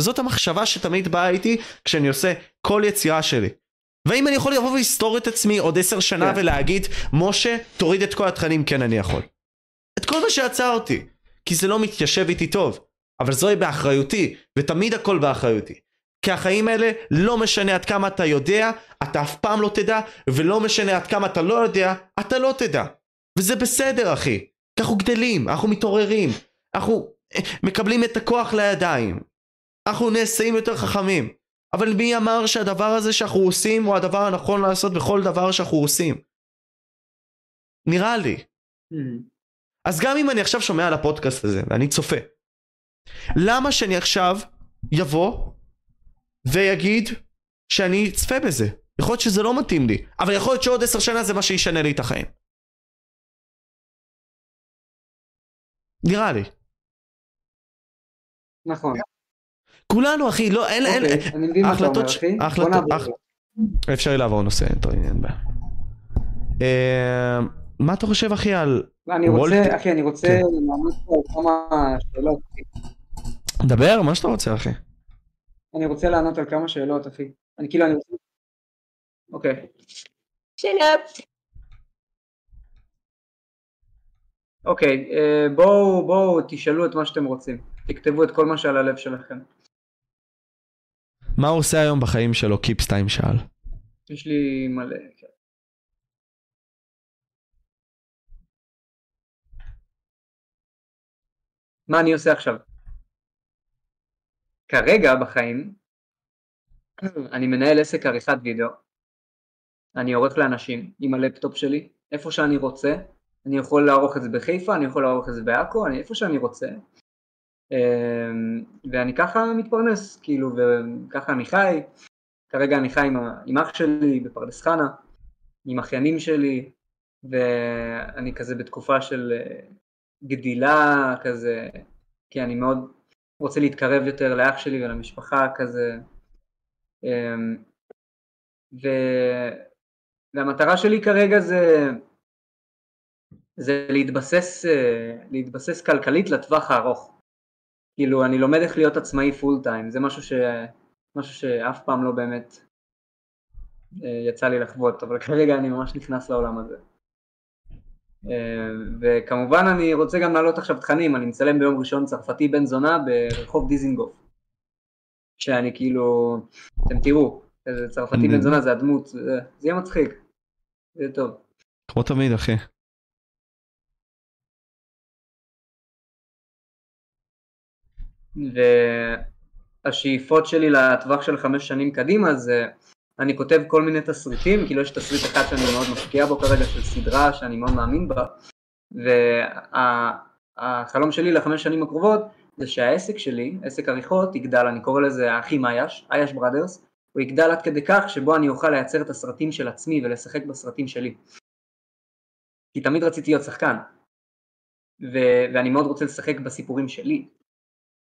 וזאת המחשבה שתמיד באה איתי כשאני עושה כל יצירה שלי. והאם אני יכול לבוא ולסתור את עצמי עוד עשר שנה כן. ולהגיד, משה, תוריד את כל התכנים, כן אני יכול. את כל מה שעצרתי, כי זה לא מתיישב איתי טוב. אבל זוהי באחריותי, ותמיד הכל באחריותי. כי החיים האלה, לא משנה עד כמה אתה יודע, אתה אף פעם לא תדע, ולא משנה עד כמה אתה לא יודע, אתה לא תדע. וזה בסדר, אחי. כי אנחנו גדלים, אנחנו מתעוררים, אנחנו אה, מקבלים את הכוח לידיים. אנחנו נעשים יותר חכמים. אבל מי אמר שהדבר הזה שאנחנו עושים הוא הדבר הנכון לעשות בכל דבר שאנחנו עושים? נראה לי. Mhm. אז גם אם אני עכשיו שומע על הפודקאסט הזה ואני צופה, למה שאני עכשיו יבוא ויגיד שאני אצפה בזה? יכול להיות שזה לא מתאים לי, אבל יכול להיות שעוד עשר שנה זה מה שישנה לי את החיים. נראה לי. נכון. כולנו אחי, לא, אין, אין, אוקיי, אני מבין מה אתה אומר, ההחלטות ש- אחי. בוא ההחלטות- נעבור. הח- אפשר לעבור נושא, אין בעיה. אה, מה אתה חושב אחי על... אני רוצה, אחי, אני רוצה כן. לענות פה על כמה שאלות. דבר, מה שאתה רוצה אחי. אני רוצה לענות על כמה שאלות, אחי. אני כאילו, אני רוצה... אוקיי. שלום. אוקיי, אה, בואו בואו תשאלו את מה שאתם רוצים. תכתבו את כל מה שעל הלב שלכם. מה הוא עושה היום בחיים שלו? קיפסטיים שאל. יש לי מלא. כן. מה אני עושה עכשיו? כרגע בחיים אני מנהל עסק עריכת וידאו. אני עורך לאנשים עם הלפטופ שלי, איפה שאני רוצה. אני יכול לערוך את זה בחיפה, אני יכול לערוך את זה בעכו, איפה שאני רוצה. אמ, ואני ככה מתפרנס, כאילו, וככה אני חי. כרגע אני חי עם, עם אח שלי בפרדס חנה, עם אחיינים שלי, ואני כזה בתקופה של אה, גדילה כזה, כי אני מאוד רוצה להתקרב יותר לאח שלי ולמשפחה כזה. אמ, ו... והמטרה שלי כרגע זה, זה להתבסס, אה, להתבסס כלכלית לטווח הארוך. כאילו אני לומד איך להיות עצמאי פול טיים, זה משהו, ש... משהו שאף פעם לא באמת אה, יצא לי לחוות, אבל כרגע אני ממש נכנס לעולם הזה. אה, וכמובן אני רוצה גם להעלות עכשיו תכנים, אני מצלם ביום ראשון צרפתי בן זונה ברחוב דיזינגוף. שאני כאילו, אתם תראו, איזה צרפתי בן זונה זה הדמות, זה, זה יהיה מצחיק, זה יהיה טוב. כמו תמיד אחי. והשאיפות שלי לטווח של חמש שנים קדימה זה אני כותב כל מיני תסריטים, כאילו יש תסריט אחד שאני מאוד משקיע בו כרגע של סדרה שאני מאוד מאמין בה והחלום שלי לחמש שנים הקרובות זה שהעסק שלי, עסק עריכות, יגדל, אני קורא לזה האחים אייש, אייש Brothers, הוא יגדל עד כדי כך שבו אני אוכל לייצר את הסרטים של עצמי ולשחק בסרטים שלי. כי תמיד רציתי להיות שחקן, ו- ואני מאוד רוצה לשחק בסיפורים שלי,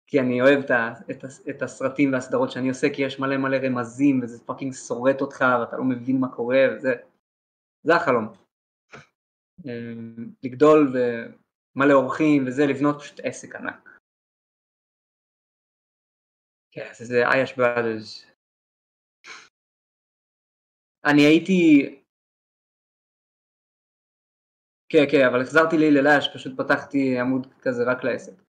כי אני אוהב את, את, את הסרטים והסדרות שאני עושה, כי יש מלא מלא רמזים וזה fucking שורט אותך ואתה לא מבין מה קורה וזה, זה החלום. אמ, לגדול ומלא אורחים וזה, לבנות פשוט עסק ענק. כן, זה אייש בראדרס. אני הייתי... כן, כן, אבל החזרתי לי ללאש, פשוט פתחתי עמוד כזה רק לעסק.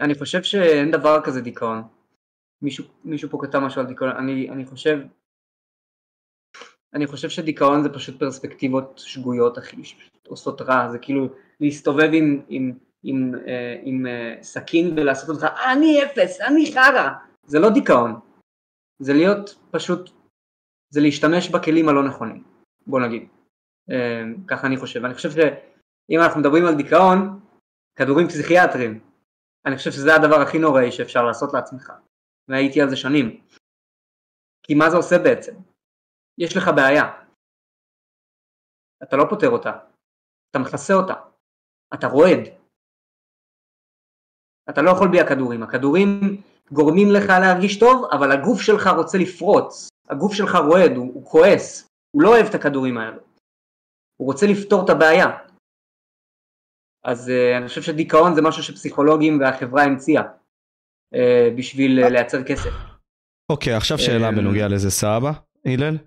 אני חושב שאין דבר כזה דיכאון. מישהו, מישהו פה כתב משהו על דיכאון, אני, אני חושב אני חושב שדיכאון זה פשוט פרספקטיבות שגויות אחי, שפשוט עושות רע, זה כאילו להסתובב עם, עם, עם, אה, עם אה, סכין ולעשות אותך אני אפס, אני חרא, זה לא דיכאון, זה להיות פשוט, זה להשתמש בכלים הלא נכונים, בוא נגיד, אה, ככה אני חושב, אני חושב שאם אנחנו מדברים על דיכאון, כדורים פסיכיאטרים, אני חושב שזה הדבר הכי נוראי שאפשר לעשות לעצמך, והייתי על זה שנים, כי מה זה עושה בעצם? יש לך בעיה. אתה לא פותר אותה, אתה מכסה אותה, אתה רועד. אתה לא יכול בלי הכדורים, הכדורים גורמים לך להרגיש טוב, אבל הגוף שלך רוצה לפרוץ, הגוף שלך רועד, הוא, הוא כועס, הוא לא אוהב את הכדורים האלו, הוא רוצה לפתור את הבעיה. אז uh, אני חושב שדיכאון זה משהו שפסיכולוגים והחברה המציאה uh, בשביל uh, לייצר כסף. אוקיי, okay, עכשיו שאלה בנוגע לזה סבא, הלל.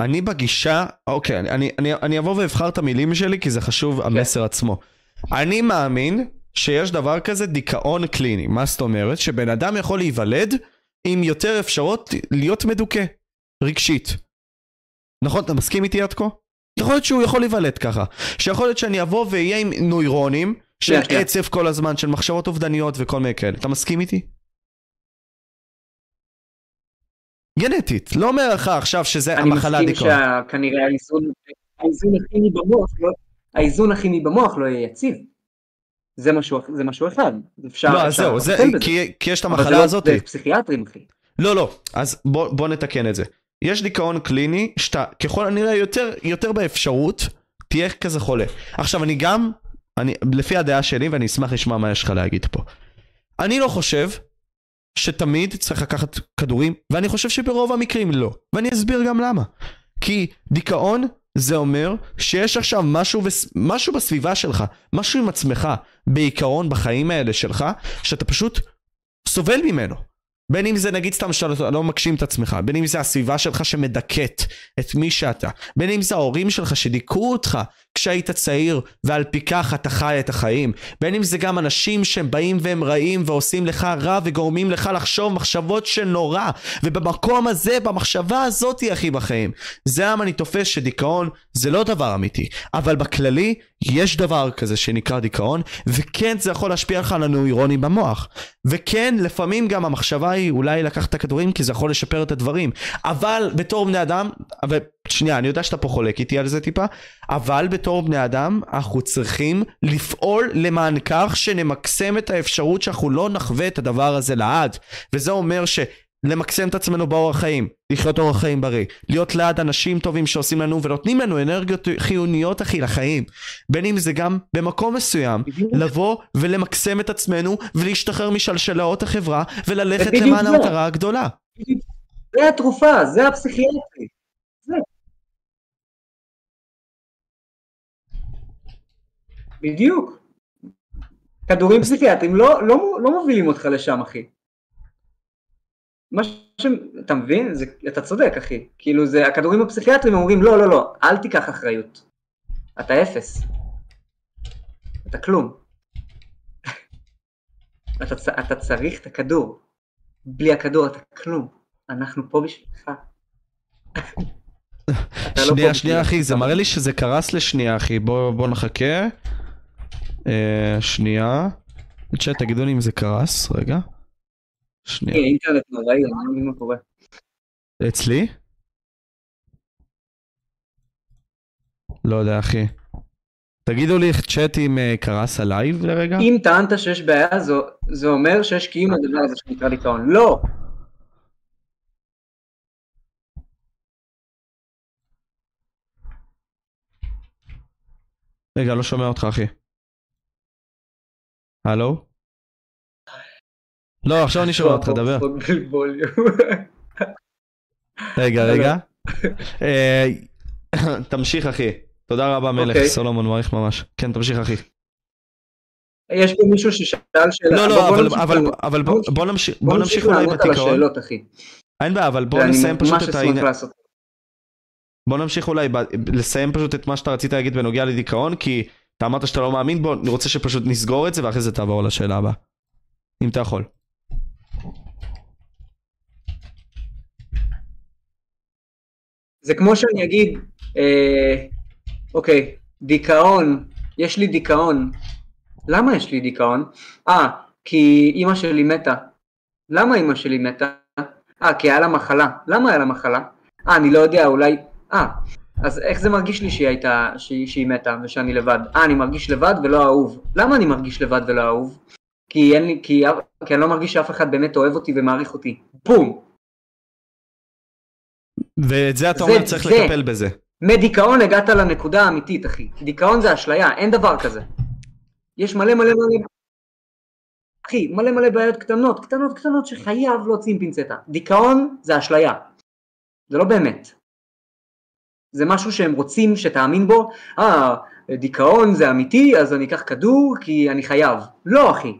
אני בגישה, אוקיי, אני, אני, אני אבוא ואבחר את המילים שלי כי זה חשוב כן. המסר עצמו. אני מאמין שיש דבר כזה דיכאון קליני. מה זאת אומרת? שבן אדם יכול להיוולד עם יותר אפשרות להיות מדוכא, רגשית. נכון? אתה מסכים איתי עד כה? יכול להיות שהוא יכול להיוולד ככה. שיכול להיות שאני אבוא ואהיה עם נוירונים של כן, כן. עצב כל הזמן, של מחשבות אובדניות וכל מיני כאלה. אתה מסכים איתי? גנטית, לא אומר לך עכשיו שזה המחלה הדיכאון. אני מסכים שכנראה האיזון, האיזון הכימי במוח, לא, האיזון הכימי במוח לא יהיה יציב. זה משהו, זה משהו אחד. אפשר, לא, אז זהו, זה, כי, כי יש את המחלה הזאת. זה פסיכיאטרים, אחי. לא, לא, אז בוא, בוא נתקן את זה. יש דיכאון קליני, שאתה ככל הנראה יותר, יותר באפשרות, תהיה כזה חולה. עכשיו, אני גם, אני, לפי הדעה שלי, ואני אשמח לשמוע מה יש לך להגיד פה. אני לא חושב שתמיד צריך לקחת כדורים, ואני חושב שברוב המקרים לא. ואני אסביר גם למה. כי דיכאון זה אומר שיש עכשיו משהו, בס... משהו בסביבה שלך, משהו עם עצמך, בעיקרון בחיים האלה שלך, שאתה פשוט סובל ממנו. בין אם זה נגיד סתם שאתה לא מגשים את עצמך, בין אם זה הסביבה שלך שמדכאת את מי שאתה, בין אם זה ההורים שלך שדיכאו אותך כשהיית צעיר ועל פי כך אתה חי את החיים, בין אם זה גם אנשים שהם באים והם רעים ועושים לך רע וגורמים לך לחשוב מחשבות של נורא, ובמקום הזה, במחשבה הזאתי אחי בחיים, זה למה אני תופס שדיכאון זה לא דבר אמיתי, אבל בכללי יש דבר כזה שנקרא דיכאון, וכן זה יכול להשפיע לך על הנוירונים במוח. וכן, לפעמים גם המחשבה היא אולי לקחת את הכדורים כי זה יכול לשפר את הדברים. אבל בתור בני אדם, אבל שנייה, אני יודע שאתה פה חולק איתי על זה טיפה, אבל בתור בני אדם, אנחנו צריכים לפעול למען כך שנמקסם את האפשרות שאנחנו לא נחווה את הדבר הזה לעד. וזה אומר ש... למקסם את עצמנו באורח חיים, לחיות אורח חיים בריא, להיות ליד אנשים טובים שעושים לנו ונותנים לנו אנרגיות חיוניות אחי לחיים, בין אם זה גם במקום מסוים, לבוא ולמקסם את עצמנו ולהשתחרר משלשלאות החברה וללכת למען המטרה הגדולה. זה התרופה, זה הפסיכיאטרי. בדיוק. כדורים פסיכיאטרים לא, לא, לא מובילים אותך לשם אחי. מה ש... אתה מבין? זה... אתה צודק אחי. כאילו זה, הכדורים הפסיכיאטרים אומרים לא לא לא, אל תיקח אחריות. אתה אפס. אתה כלום. אתה. אתה צריך את הכדור. בלי הכדור אתה כלום. אנחנו פה בשבילך. לא שנייה שנייה אחי זה מראה לי שזה קרס לשנייה אחי בוא בוא נחכה. אה, שנייה. צ'אט תגידו לי אם זה קרס רגע. שנייה. אינטרנט נוראי, אני לא מבין מה קורה. אצלי? לא יודע אחי. תגידו לי צ'אט אם אה, קרס הלייב לרגע? אם טענת שיש בעיה זה אומר שיש קיום לדבר הזה שנקרא דיכאון. לא! רגע, לא שומע אותך אחי. הלו? לא, עכשיו אני שומע אותך, דבר. רגע, רגע. אה, תמשיך אחי. תודה רבה מלך, אוקיי. סולומון מעריך ממש. כן, תמשיך אחי. יש פה מישהו ששאל שאלה. לא, לא, אבל בוא נמשיך בוא נמשיך אולי בתיכון. אין בעיה, אבל בוא נסיים פשוט את העניין. בוא נמשיך אולי לסיים פשוט את מה שאתה רצית להגיד בנוגע לדיכאון, כי אתה אמרת שאתה לא מאמין בו, אני רוצה שפשוט נסגור את זה ואחרי זה תעבור לשאלה הבאה. אם אתה יכול. זה כמו שאני אגיד, אה, אוקיי, דיכאון, יש לי דיכאון. למה יש לי דיכאון? אה, כי אימא שלי מתה. למה אימא שלי מתה? אה, כי היה לה מחלה. למה היה לה מחלה? אה, אני לא יודע, אולי... אה, אז איך זה מרגיש לי שהיא הייתה, שהיא, שהיא מתה ושאני לבד? אה, אני מרגיש לבד ולא אהוב. למה אני מרגיש לבד ולא אהוב? כי אין לי, כי, כי אני לא מרגיש שאף אחד באמת אוהב אותי ומעריך אותי. בום! ואת זה אתה אומר צריך זה. לטפל בזה. מדיכאון הגעת לנקודה האמיתית אחי. דיכאון זה אשליה, אין דבר כזה. יש מלא מלא מלא... אחי, מלא מלא בעיות קטנות, קטנות קטנות שחייב להוציא עם פינצטה. דיכאון זה אשליה. זה לא באמת. זה משהו שהם רוצים שתאמין בו, אה, דיכאון זה אמיתי, אז אני אקח כדור כי אני חייב. לא אחי.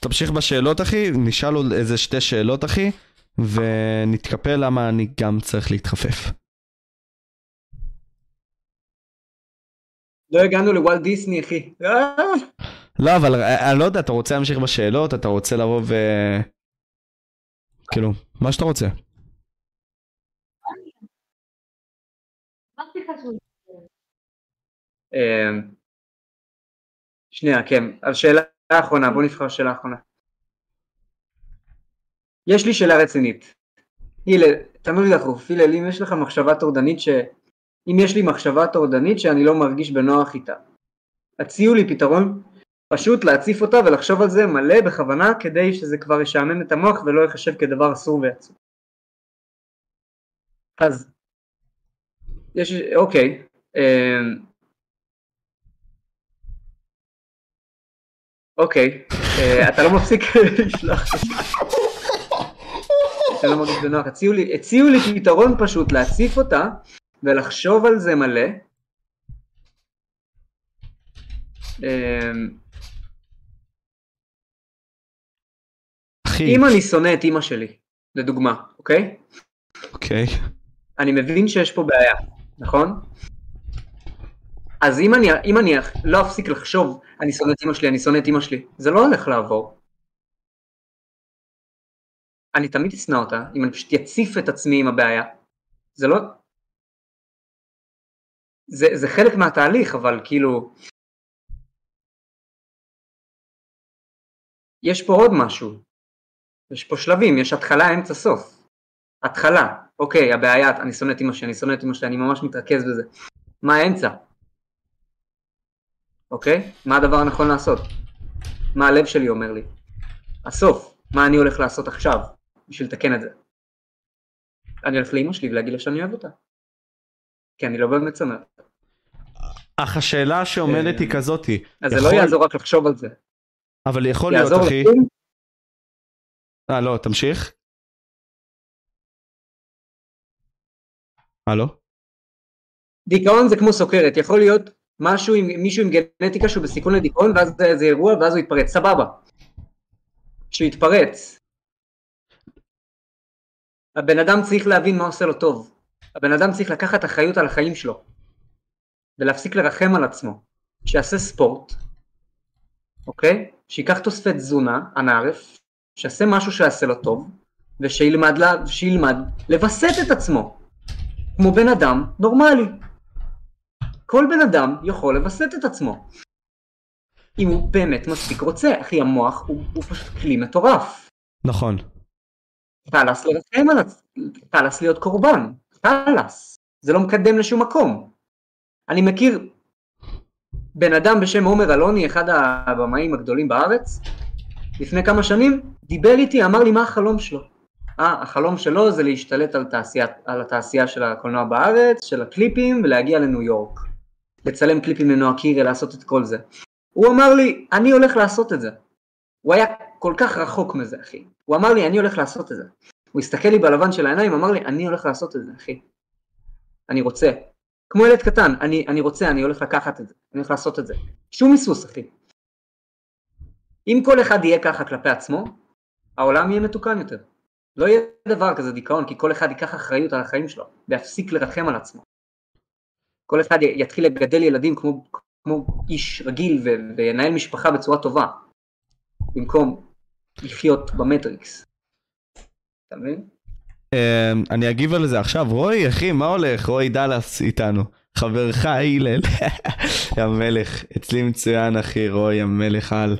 תמשיך בשאלות אחי, נשאל עוד איזה שתי שאלות אחי, ונתקפל למה אני גם צריך להתחפף. לא הגענו לוואלט דיסני אחי. לא אבל אני לא יודע, אתה רוצה להמשיך בשאלות? אתה רוצה לבוא ו... כאילו, מה שאתה רוצה. אמ, שנייה, כן, השאלה האחרונה, בוא נבחר שאלה אחרונה. יש לי שאלה רצינית. הלל, תמיד דחוף, הלל, אם יש לך מחשבה טורדנית ש... אם יש לי מחשבה טורדנית שאני לא מרגיש בנוח איתה, הציעו לי פתרון פשוט להציף אותה ולחשוב על זה מלא בכוונה כדי שזה כבר ישעמם את המוח ולא ייחשב כדבר אסור ועצוב. אז יש, אוקיי, אמ, אוקיי, אה, אתה לא מפסיק לשלוח. שאני לא מרגיש בנוח, הציעו לי, הציעו לי פתרון פשוט להציף אותה ולחשוב על זה מלא. אחי, אם אני שונא את אימא שלי, לדוגמה, אוקיי? אוקיי. אני מבין שיש פה בעיה, נכון? אז אם אני, אם אני לא אפסיק לחשוב, אני שונא את אמא שלי, אני שונא את אמא שלי, זה לא הולך לעבור. אני תמיד אשנא אותה, אם אני פשוט אציף את עצמי עם הבעיה. זה לא... זה, זה חלק מהתהליך, אבל כאילו... יש פה עוד משהו. יש פה שלבים, יש התחלה, אמצע, סוף. התחלה, אוקיי, הבעיה, אני שונא את אמא שלי, אני שונא את אמא שלי, אני ממש מתרכז בזה. מה האמצע? אוקיי? מה הדבר הנכון לעשות? מה הלב שלי אומר לי? הסוף, מה אני הולך לעשות עכשיו בשביל לתקן את זה? אני הולך לאמא שלי ולהגיד לה שאני אוהב אותה. כי אני לא באמת שונא. אותה. אך השאלה שעומדת היא כזאתי. אז זה יכול- לא יעזור רק לחשוב על זה. אבל יכול להיות, אחי. אה, לא, תמשיך. הלו? דיכאון זה כמו סוכרת, יכול להיות משהו עם מישהו עם גנטיקה שהוא בסיכון לדיכאון ואז זה איזה אירוע ואז הוא יתפרץ, סבבה. שהוא יתפרץ. הבן אדם צריך להבין מה עושה לו טוב. הבן אדם צריך לקחת אחריות על החיים שלו. ולהפסיק לרחם על עצמו. שיעשה ספורט, אוקיי? שייקח תוספי תזונה, אנא ערף, שיעשה משהו שיעשה לו טוב, ושילמד, לה, שילמד לווסת את עצמו. כמו בן אדם נורמלי. כל בן אדם יכול לווסת את עצמו. אם הוא באמת מספיק רוצה, אחי המוח הוא, הוא פשוט כלי מטורף. נכון. חלאס לרחם על עצמו, חלאס להיות קורבן, חלאס. זה לא מקדם לשום מקום. אני מכיר בן אדם בשם עומר אלוני, אחד הבמאים הגדולים בארץ, לפני כמה שנים, דיבר איתי, אמר לי מה החלום שלו. אה, החלום שלו זה להשתלט על, תעשייה, על התעשייה של הקולנוע בארץ, של הקליפים, ולהגיע לניו יורק. לצלם קליפים לנועה קירל, לעשות את כל זה. הוא אמר לי, אני הולך לעשות את זה. הוא היה כל כך רחוק מזה, אחי. הוא אמר לי, אני הולך לעשות את זה. הוא הסתכל לי בלבן של העיניים, אמר לי, אני הולך לעשות את זה, אחי. אני רוצה. כמו ילד קטן, אני, אני רוצה, אני הולך לקחת את זה. אני הולך לעשות את זה. שום היסוס, אחי. אם כל אחד יהיה ככה כלפי עצמו, העולם יהיה מתוקן יותר. לא יהיה דבר כזה דיכאון, כי כל אחד ייקח אחריות על החיים שלו, ויפסיק לרחם על עצמו. כל אחד יתחיל לגדל ילדים כמו, כמו איש רגיל ו- וינהל משפחה בצורה טובה, במקום לחיות במטריקס. אתה מבין? אמ, אני אגיב על זה עכשיו. רועי, אחי, מה הולך? רועי דאלאס איתנו. חברך הלל. יא מלך. אצלי מצוין, אחי, רועי המלך על.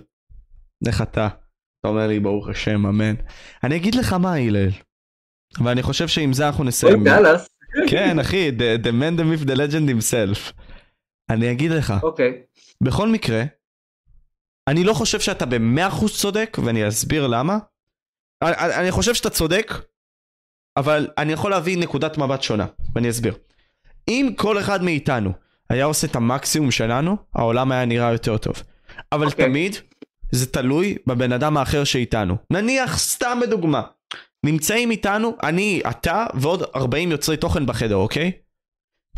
איך אתה? אתה אומר לי, ברוך השם, אמן. אני אגיד לך מה, הלל. ואני חושב שעם זה אנחנו נסיים. כן, אחי, the, the man, the myth, the legend himself. אני אגיד לך, אוקיי. בכל מקרה, אני לא חושב שאתה במאה אחוז צודק, ואני אסביר למה. אני, אני- חושב שאתה צודק, אבל אני יכול להביא נקודת מבט שונה, ואני אסביר. אם כל אחד מאיתנו היה עושה את המקסימום שלנו, העולם היה נראה יותר טוב. אבל אוקיי. תמיד זה תלוי בבן אדם האחר שאיתנו. נניח, סתם בדוגמה, נמצאים איתנו, אני, אתה ועוד 40 יוצרי תוכן בחדר, אוקיי?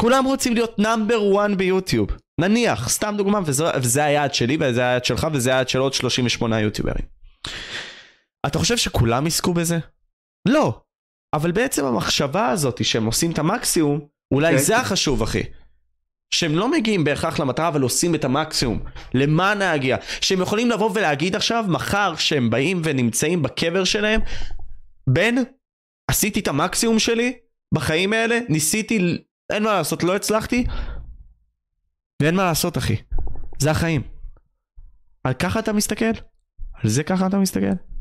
כולם רוצים להיות נאמבר 1 ביוטיוב. נניח, סתם דוגמה, וזה, וזה היעד שלי, וזה היעד שלך, וזה היעד של עוד 38 יוטיוברים. אתה חושב שכולם יזכו בזה? לא. אבל בעצם המחשבה הזאת שהם עושים את המקסימום, אולי אוקיי. זה החשוב, אחי. שהם לא מגיעים בהכרח למטרה, אבל עושים את המקסימום. למען להגיע. שהם יכולים לבוא ולהגיד עכשיו, מחר, שהם באים ונמצאים בקבר שלהם, בן, עשיתי את המקסימום שלי בחיים האלה, ניסיתי, אין מה לעשות, לא הצלחתי, ואין מה לעשות, אחי. זה החיים. על ככה אתה מסתכל? על זה ככה אתה מסתכל?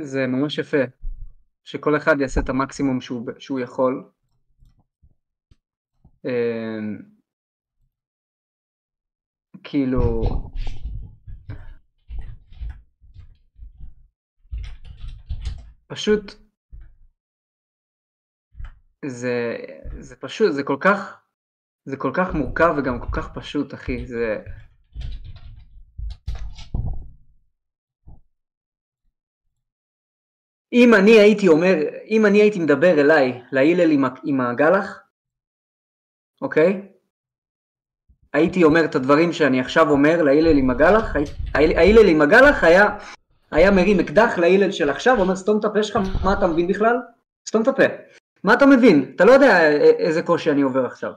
זה ממש יפה. שכל אחד יעשה את המקסימום שהוא, שהוא יכול. אמ, כאילו... פשוט... זה, זה פשוט, זה כל כך, זה כל כך מורכב וגם כל כך פשוט, אחי. זה, אם אני הייתי אומר, אם אני הייתי מדבר אליי, להלל עם, עם הגלח, אוקיי? הייתי אומר את הדברים שאני עכשיו אומר להלל עם הגלח, הי- ההלל עם הגלח היה, היה מרים אקדח להלל של עכשיו, אומר סתום את הפה שלך, מה אתה מבין בכלל? סתום את הפה. מה אתה מבין? אתה לא יודע א- איזה קושי אני עובר עכשיו.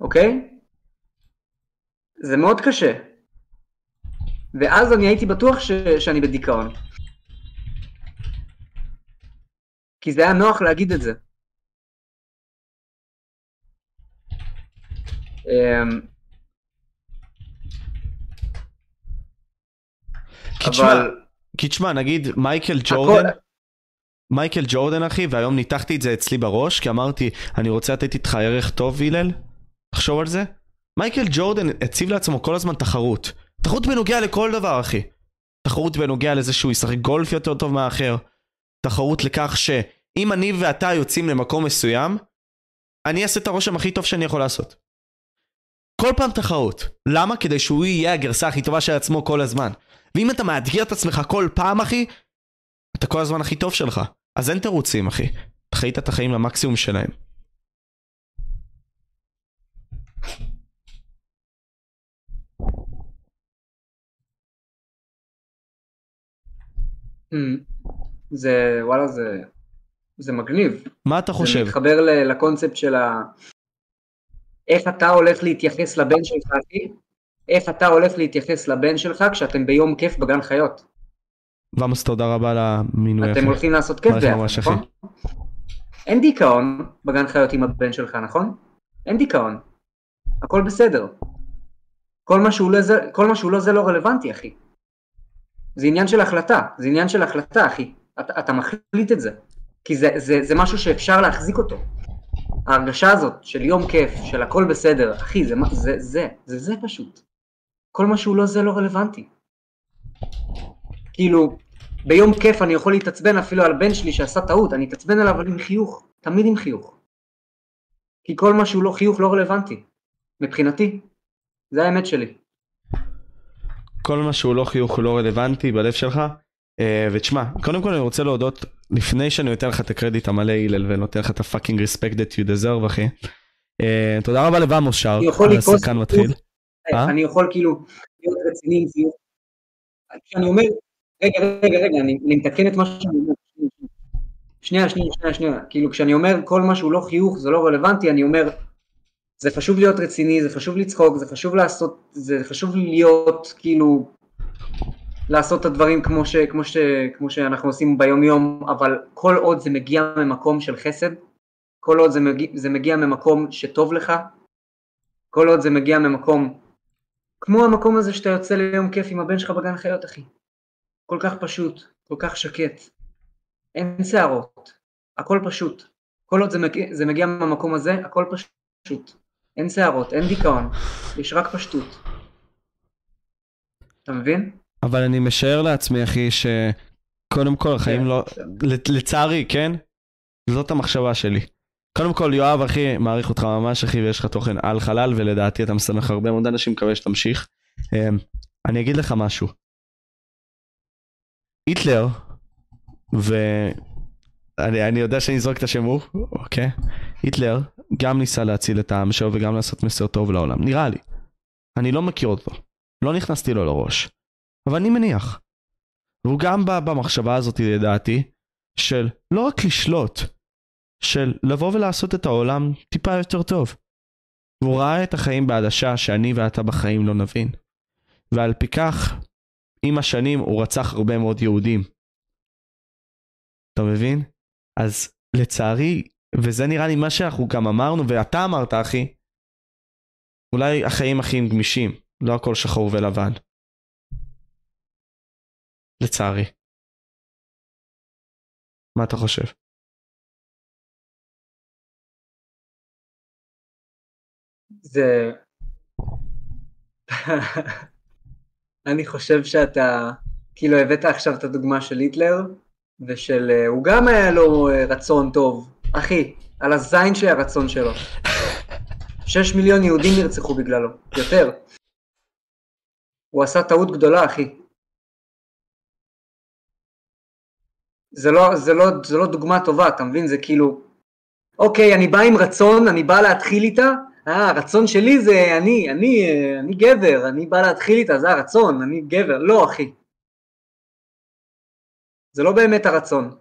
אוקיי? זה מאוד קשה. ואז אני הייתי בטוח ש... שאני בדיכאון. כי זה היה נוח להגיד את זה. אמ, כי תשמע, אבל כי תשמע, נגיד מייקל ג'ורדן, מייקל ג'ורדן אחי, והיום ניתחתי את זה אצלי בראש, כי אמרתי, אני רוצה לתת איתך ערך טוב הלל, תחשוב על זה. מייקל ג'ורדן הציב לעצמו כל הזמן תחרות. תחרות בנוגע לכל דבר אחי. תחרות בנוגע לזה שהוא ישחק גולף יותר טוב מהאחר. תחרות לכך שאם אני ואתה יוצאים למקום מסוים, אני אעשה את הרושם הכי טוב שאני יכול לעשות. כל פעם תחרות. למה? כדי שהוא יהיה הגרסה הכי טובה של עצמו כל הזמן. ואם אתה מאתגר את עצמך כל פעם, אחי, אתה כל הזמן הכי טוב שלך. אז אין תירוצים, אחי. אתה חיית את החיים למקסימום שלהם. אמ, זה וואלה זה זה מגניב. מה אתה זה חושב? מתחבר ל- לקונספט של ה... איך אתה הולך להתייחס לבן שלך, אחי? איך אתה הולך להתייחס לבן שלך כשאתם ביום כיף בגן חיות? ומוס, תודה רבה על המינוי. אתם. הולכים לעשות כיף ביחד, נכון? אין דיכאון בגן חיות עם הבן שלך, נכון? אין דיכאון. הכל בסדר. כל מה שהוא לא זה, כל מה שהוא לא זה לא רלוונטי, אחי. זה עניין של החלטה, זה עניין של החלטה, אחי. אתה, אתה מחליט את זה. כי זה, זה, זה משהו שאפשר להחזיק אותו. ההרגשה הזאת של יום כיף, של הכל בסדר, אחי, זה, זה, זה, זה, זה פשוט. כל מה שהוא לא זה לא רלוונטי. כאילו, ביום כיף אני יכול להתעצבן אפילו על בן שלי שעשה טעות, אני אתעצבן עליו עם חיוך, תמיד עם חיוך. כי כל מה שהוא לא חיוך לא רלוונטי, מבחינתי. זה האמת שלי. כל מה שהוא לא חיוך לא רלוונטי בלב שלך. אה, ותשמע, קודם כל אני רוצה להודות, לפני שאני נותן לך את הקרדיט המלא הלל ונותן לך את הפאקינג respect that you deserve אחי. אה, תודה רבה לבאמוס שר, אני יכול לכעוס השחקן מתחיל. אה? אני יכול כאילו להיות רציני עם. כשאני אומר, רגע, רגע, רגע, אני, אני מתקן את מה שאני אומר. שנייה, שנייה, שנייה, שנייה. כאילו כשאני אומר כל מה שהוא לא חיוך זה לא רלוונטי, אני אומר, זה חשוב להיות רציני, זה חשוב לצחוק, זה חשוב לעשות, זה חשוב להיות כאילו, לעשות את הדברים כמו, ש, כמו, ש, כמו שאנחנו עושים ביום יום, אבל כל עוד זה מגיע ממקום של חסד, כל עוד זה מגיע, זה מגיע ממקום שטוב לך, כל עוד זה מגיע ממקום כמו המקום הזה שאתה יוצא ליום כיף עם הבן שלך בגן חיות אחי. כל כך פשוט, כל כך שקט. אין שערות, הכל פשוט. כל עוד זה מגיע, זה מגיע מהמקום הזה, הכל פשוט. אין שערות, אין דיכאון, יש רק פשטות. אתה מבין? אבל אני משער לעצמי אחי שקודם כל החיים כן, לא, בסדר. לצ- לצערי כן, זאת המחשבה שלי. קודם כל יואב אחי מעריך אותך ממש אחי ויש לך תוכן על חלל ולדעתי אתה משמח הרבה מאוד אנשים מקווה שתמשיך. אמ, אני אגיד לך משהו. היטלר ואני אני יודע שאני אזרוק את השם הוא אוקיי היטלר גם ניסה להציל את העם שלו וגם לעשות מסר טוב לעולם נראה לי. אני לא מכיר אותו לא נכנסתי לו לראש אבל אני מניח. והוא גם בא במחשבה הזאת לדעתי של לא רק לשלוט של לבוא ולעשות את העולם טיפה יותר טוב. והוא ראה את החיים בעדשה שאני ואתה בחיים לא נבין. ועל פי כך, עם השנים הוא רצח הרבה מאוד יהודים. אתה מבין? אז לצערי, וזה נראה לי מה שאנחנו גם אמרנו, ואתה אמרת אחי, אולי החיים הכי גמישים, לא הכל שחור ולבן. לצערי. מה אתה חושב? זה... אני חושב שאתה, כאילו הבאת עכשיו את הדוגמה של היטלר, ושל... אה, הוא גם היה לו אה, רצון טוב. אחי, על הזין של הרצון שלו. שש מיליון יהודים נרצחו בגללו, יותר. הוא עשה טעות גדולה, אחי. זה לא, זה, לא, זה לא דוגמה טובה, אתה מבין? זה כאילו, אוקיי, אני בא עם רצון, אני בא להתחיל איתה, אה, הרצון שלי זה אני, אני, אני גבר, אני בא להתחיל איתה, זה הרצון, אני גבר. לא, אחי. זה לא באמת הרצון.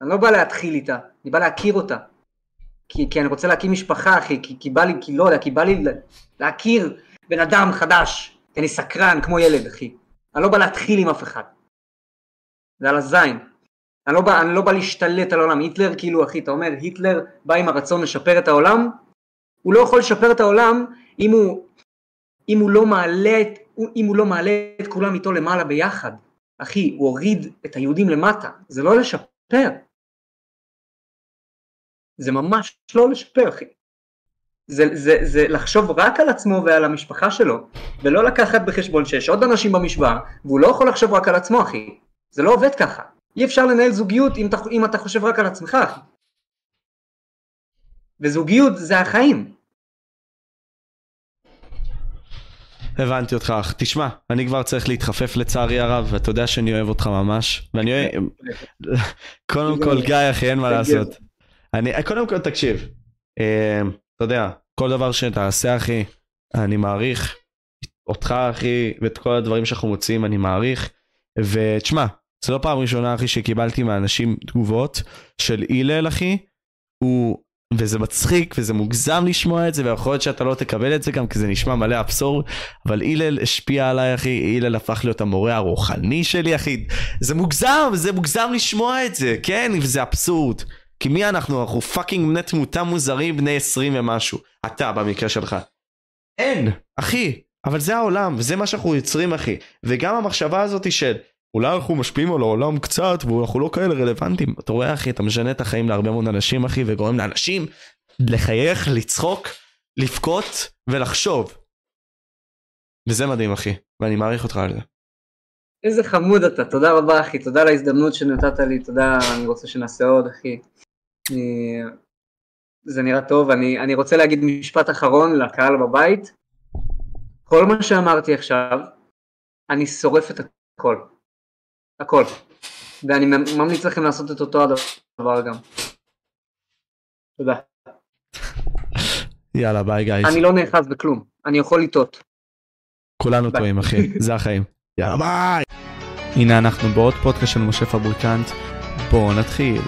אני לא בא להתחיל איתה, אני בא להכיר אותה. כי, כי אני רוצה להקים משפחה, אחי, כי, כי בא לי, כי לא יודע, כי בא לי להכיר בן אדם חדש, כי אני סקרן כמו ילד, אחי. אני לא בא להתחיל עם אף אחד. זה על הזין. אני לא בא, אני לא בא להשתלט על העולם. היטלר, כאילו, אחי, אתה אומר, היטלר בא עם הרצון לשפר את העולם, הוא לא יכול לשפר את העולם אם הוא, אם הוא, לא, מעלה את, אם הוא לא מעלה את כולם איתו למעלה ביחד. אחי, הוא הוריד את היהודים למטה, זה לא לשפר. זה ממש לא לשפר, אחי. זה, זה, זה לחשוב רק על עצמו ועל המשפחה שלו, ולא לקחת בחשבון שיש עוד אנשים במשוואה, והוא לא יכול לחשוב רק על עצמו, אחי. זה לא עובד ככה. אי אפשר לנהל זוגיות אם אתה, אם אתה חושב רק על עצמך, אחי. וזוגיות זה החיים. הבנתי אותך אח. תשמע, אני כבר צריך להתחפף לצערי הרב, ואתה יודע שאני אוהב אותך ממש, ואני אוהב... קודם כל, גיא, אחי, אין מה לעשות. אני, קודם כל, תקשיב, אה, אתה יודע, כל דבר שתעשה, אחי, אני מעריך אותך, אחי, ואת כל הדברים שאנחנו מוציאים, אני מעריך. ותשמע, זו לא פעם ראשונה, אחי, שקיבלתי מאנשים תגובות של הלל, אחי, הוא וזה מצחיק וזה מוגזם לשמוע את זה ויכול להיות שאתה לא תקבל את זה גם כי זה נשמע מלא אבסורד. אבל הלל השפיע עליי אחי. הלל הפך להיות המורה הרוחני שלי אחי. זה מוגזם זה מוגזם לשמוע את זה כן? וזה אבסורד. כי מי אנחנו? אנחנו fucking בני תמותה מוזרים בני 20 ומשהו. אתה במקרה שלך. אין אחי. אבל זה העולם וזה מה שאנחנו יוצרים אחי. וגם המחשבה הזאת של אולי אנחנו משפיעים על העולם קצת ואנחנו לא כאלה רלוונטיים. אתה רואה אחי, אתה משנה את החיים להרבה מאוד אנשים אחי וגורם לאנשים לחייך, לצחוק, לבכות ולחשוב. וזה מדהים אחי, ואני מעריך אותך על זה. איזה חמוד אתה, תודה רבה אחי, תודה על ההזדמנות שנתת לי, תודה, אני רוצה שנעשה עוד אחי. זה נראה טוב, אני, אני רוצה להגיד משפט אחרון לקהל בבית. כל מה שאמרתי עכשיו, אני שורף את הכל. הכל. ואני ממליץ לכם לעשות את אותו הדבר גם. תודה. יאללה ביי guys. אני לא נאחז בכלום, אני יכול לטעות. כולנו טועים אחי, זה החיים. יאללה ביי. הנה אנחנו בעוד פודקאסט של משה פבריקנט, בואו נתחיל.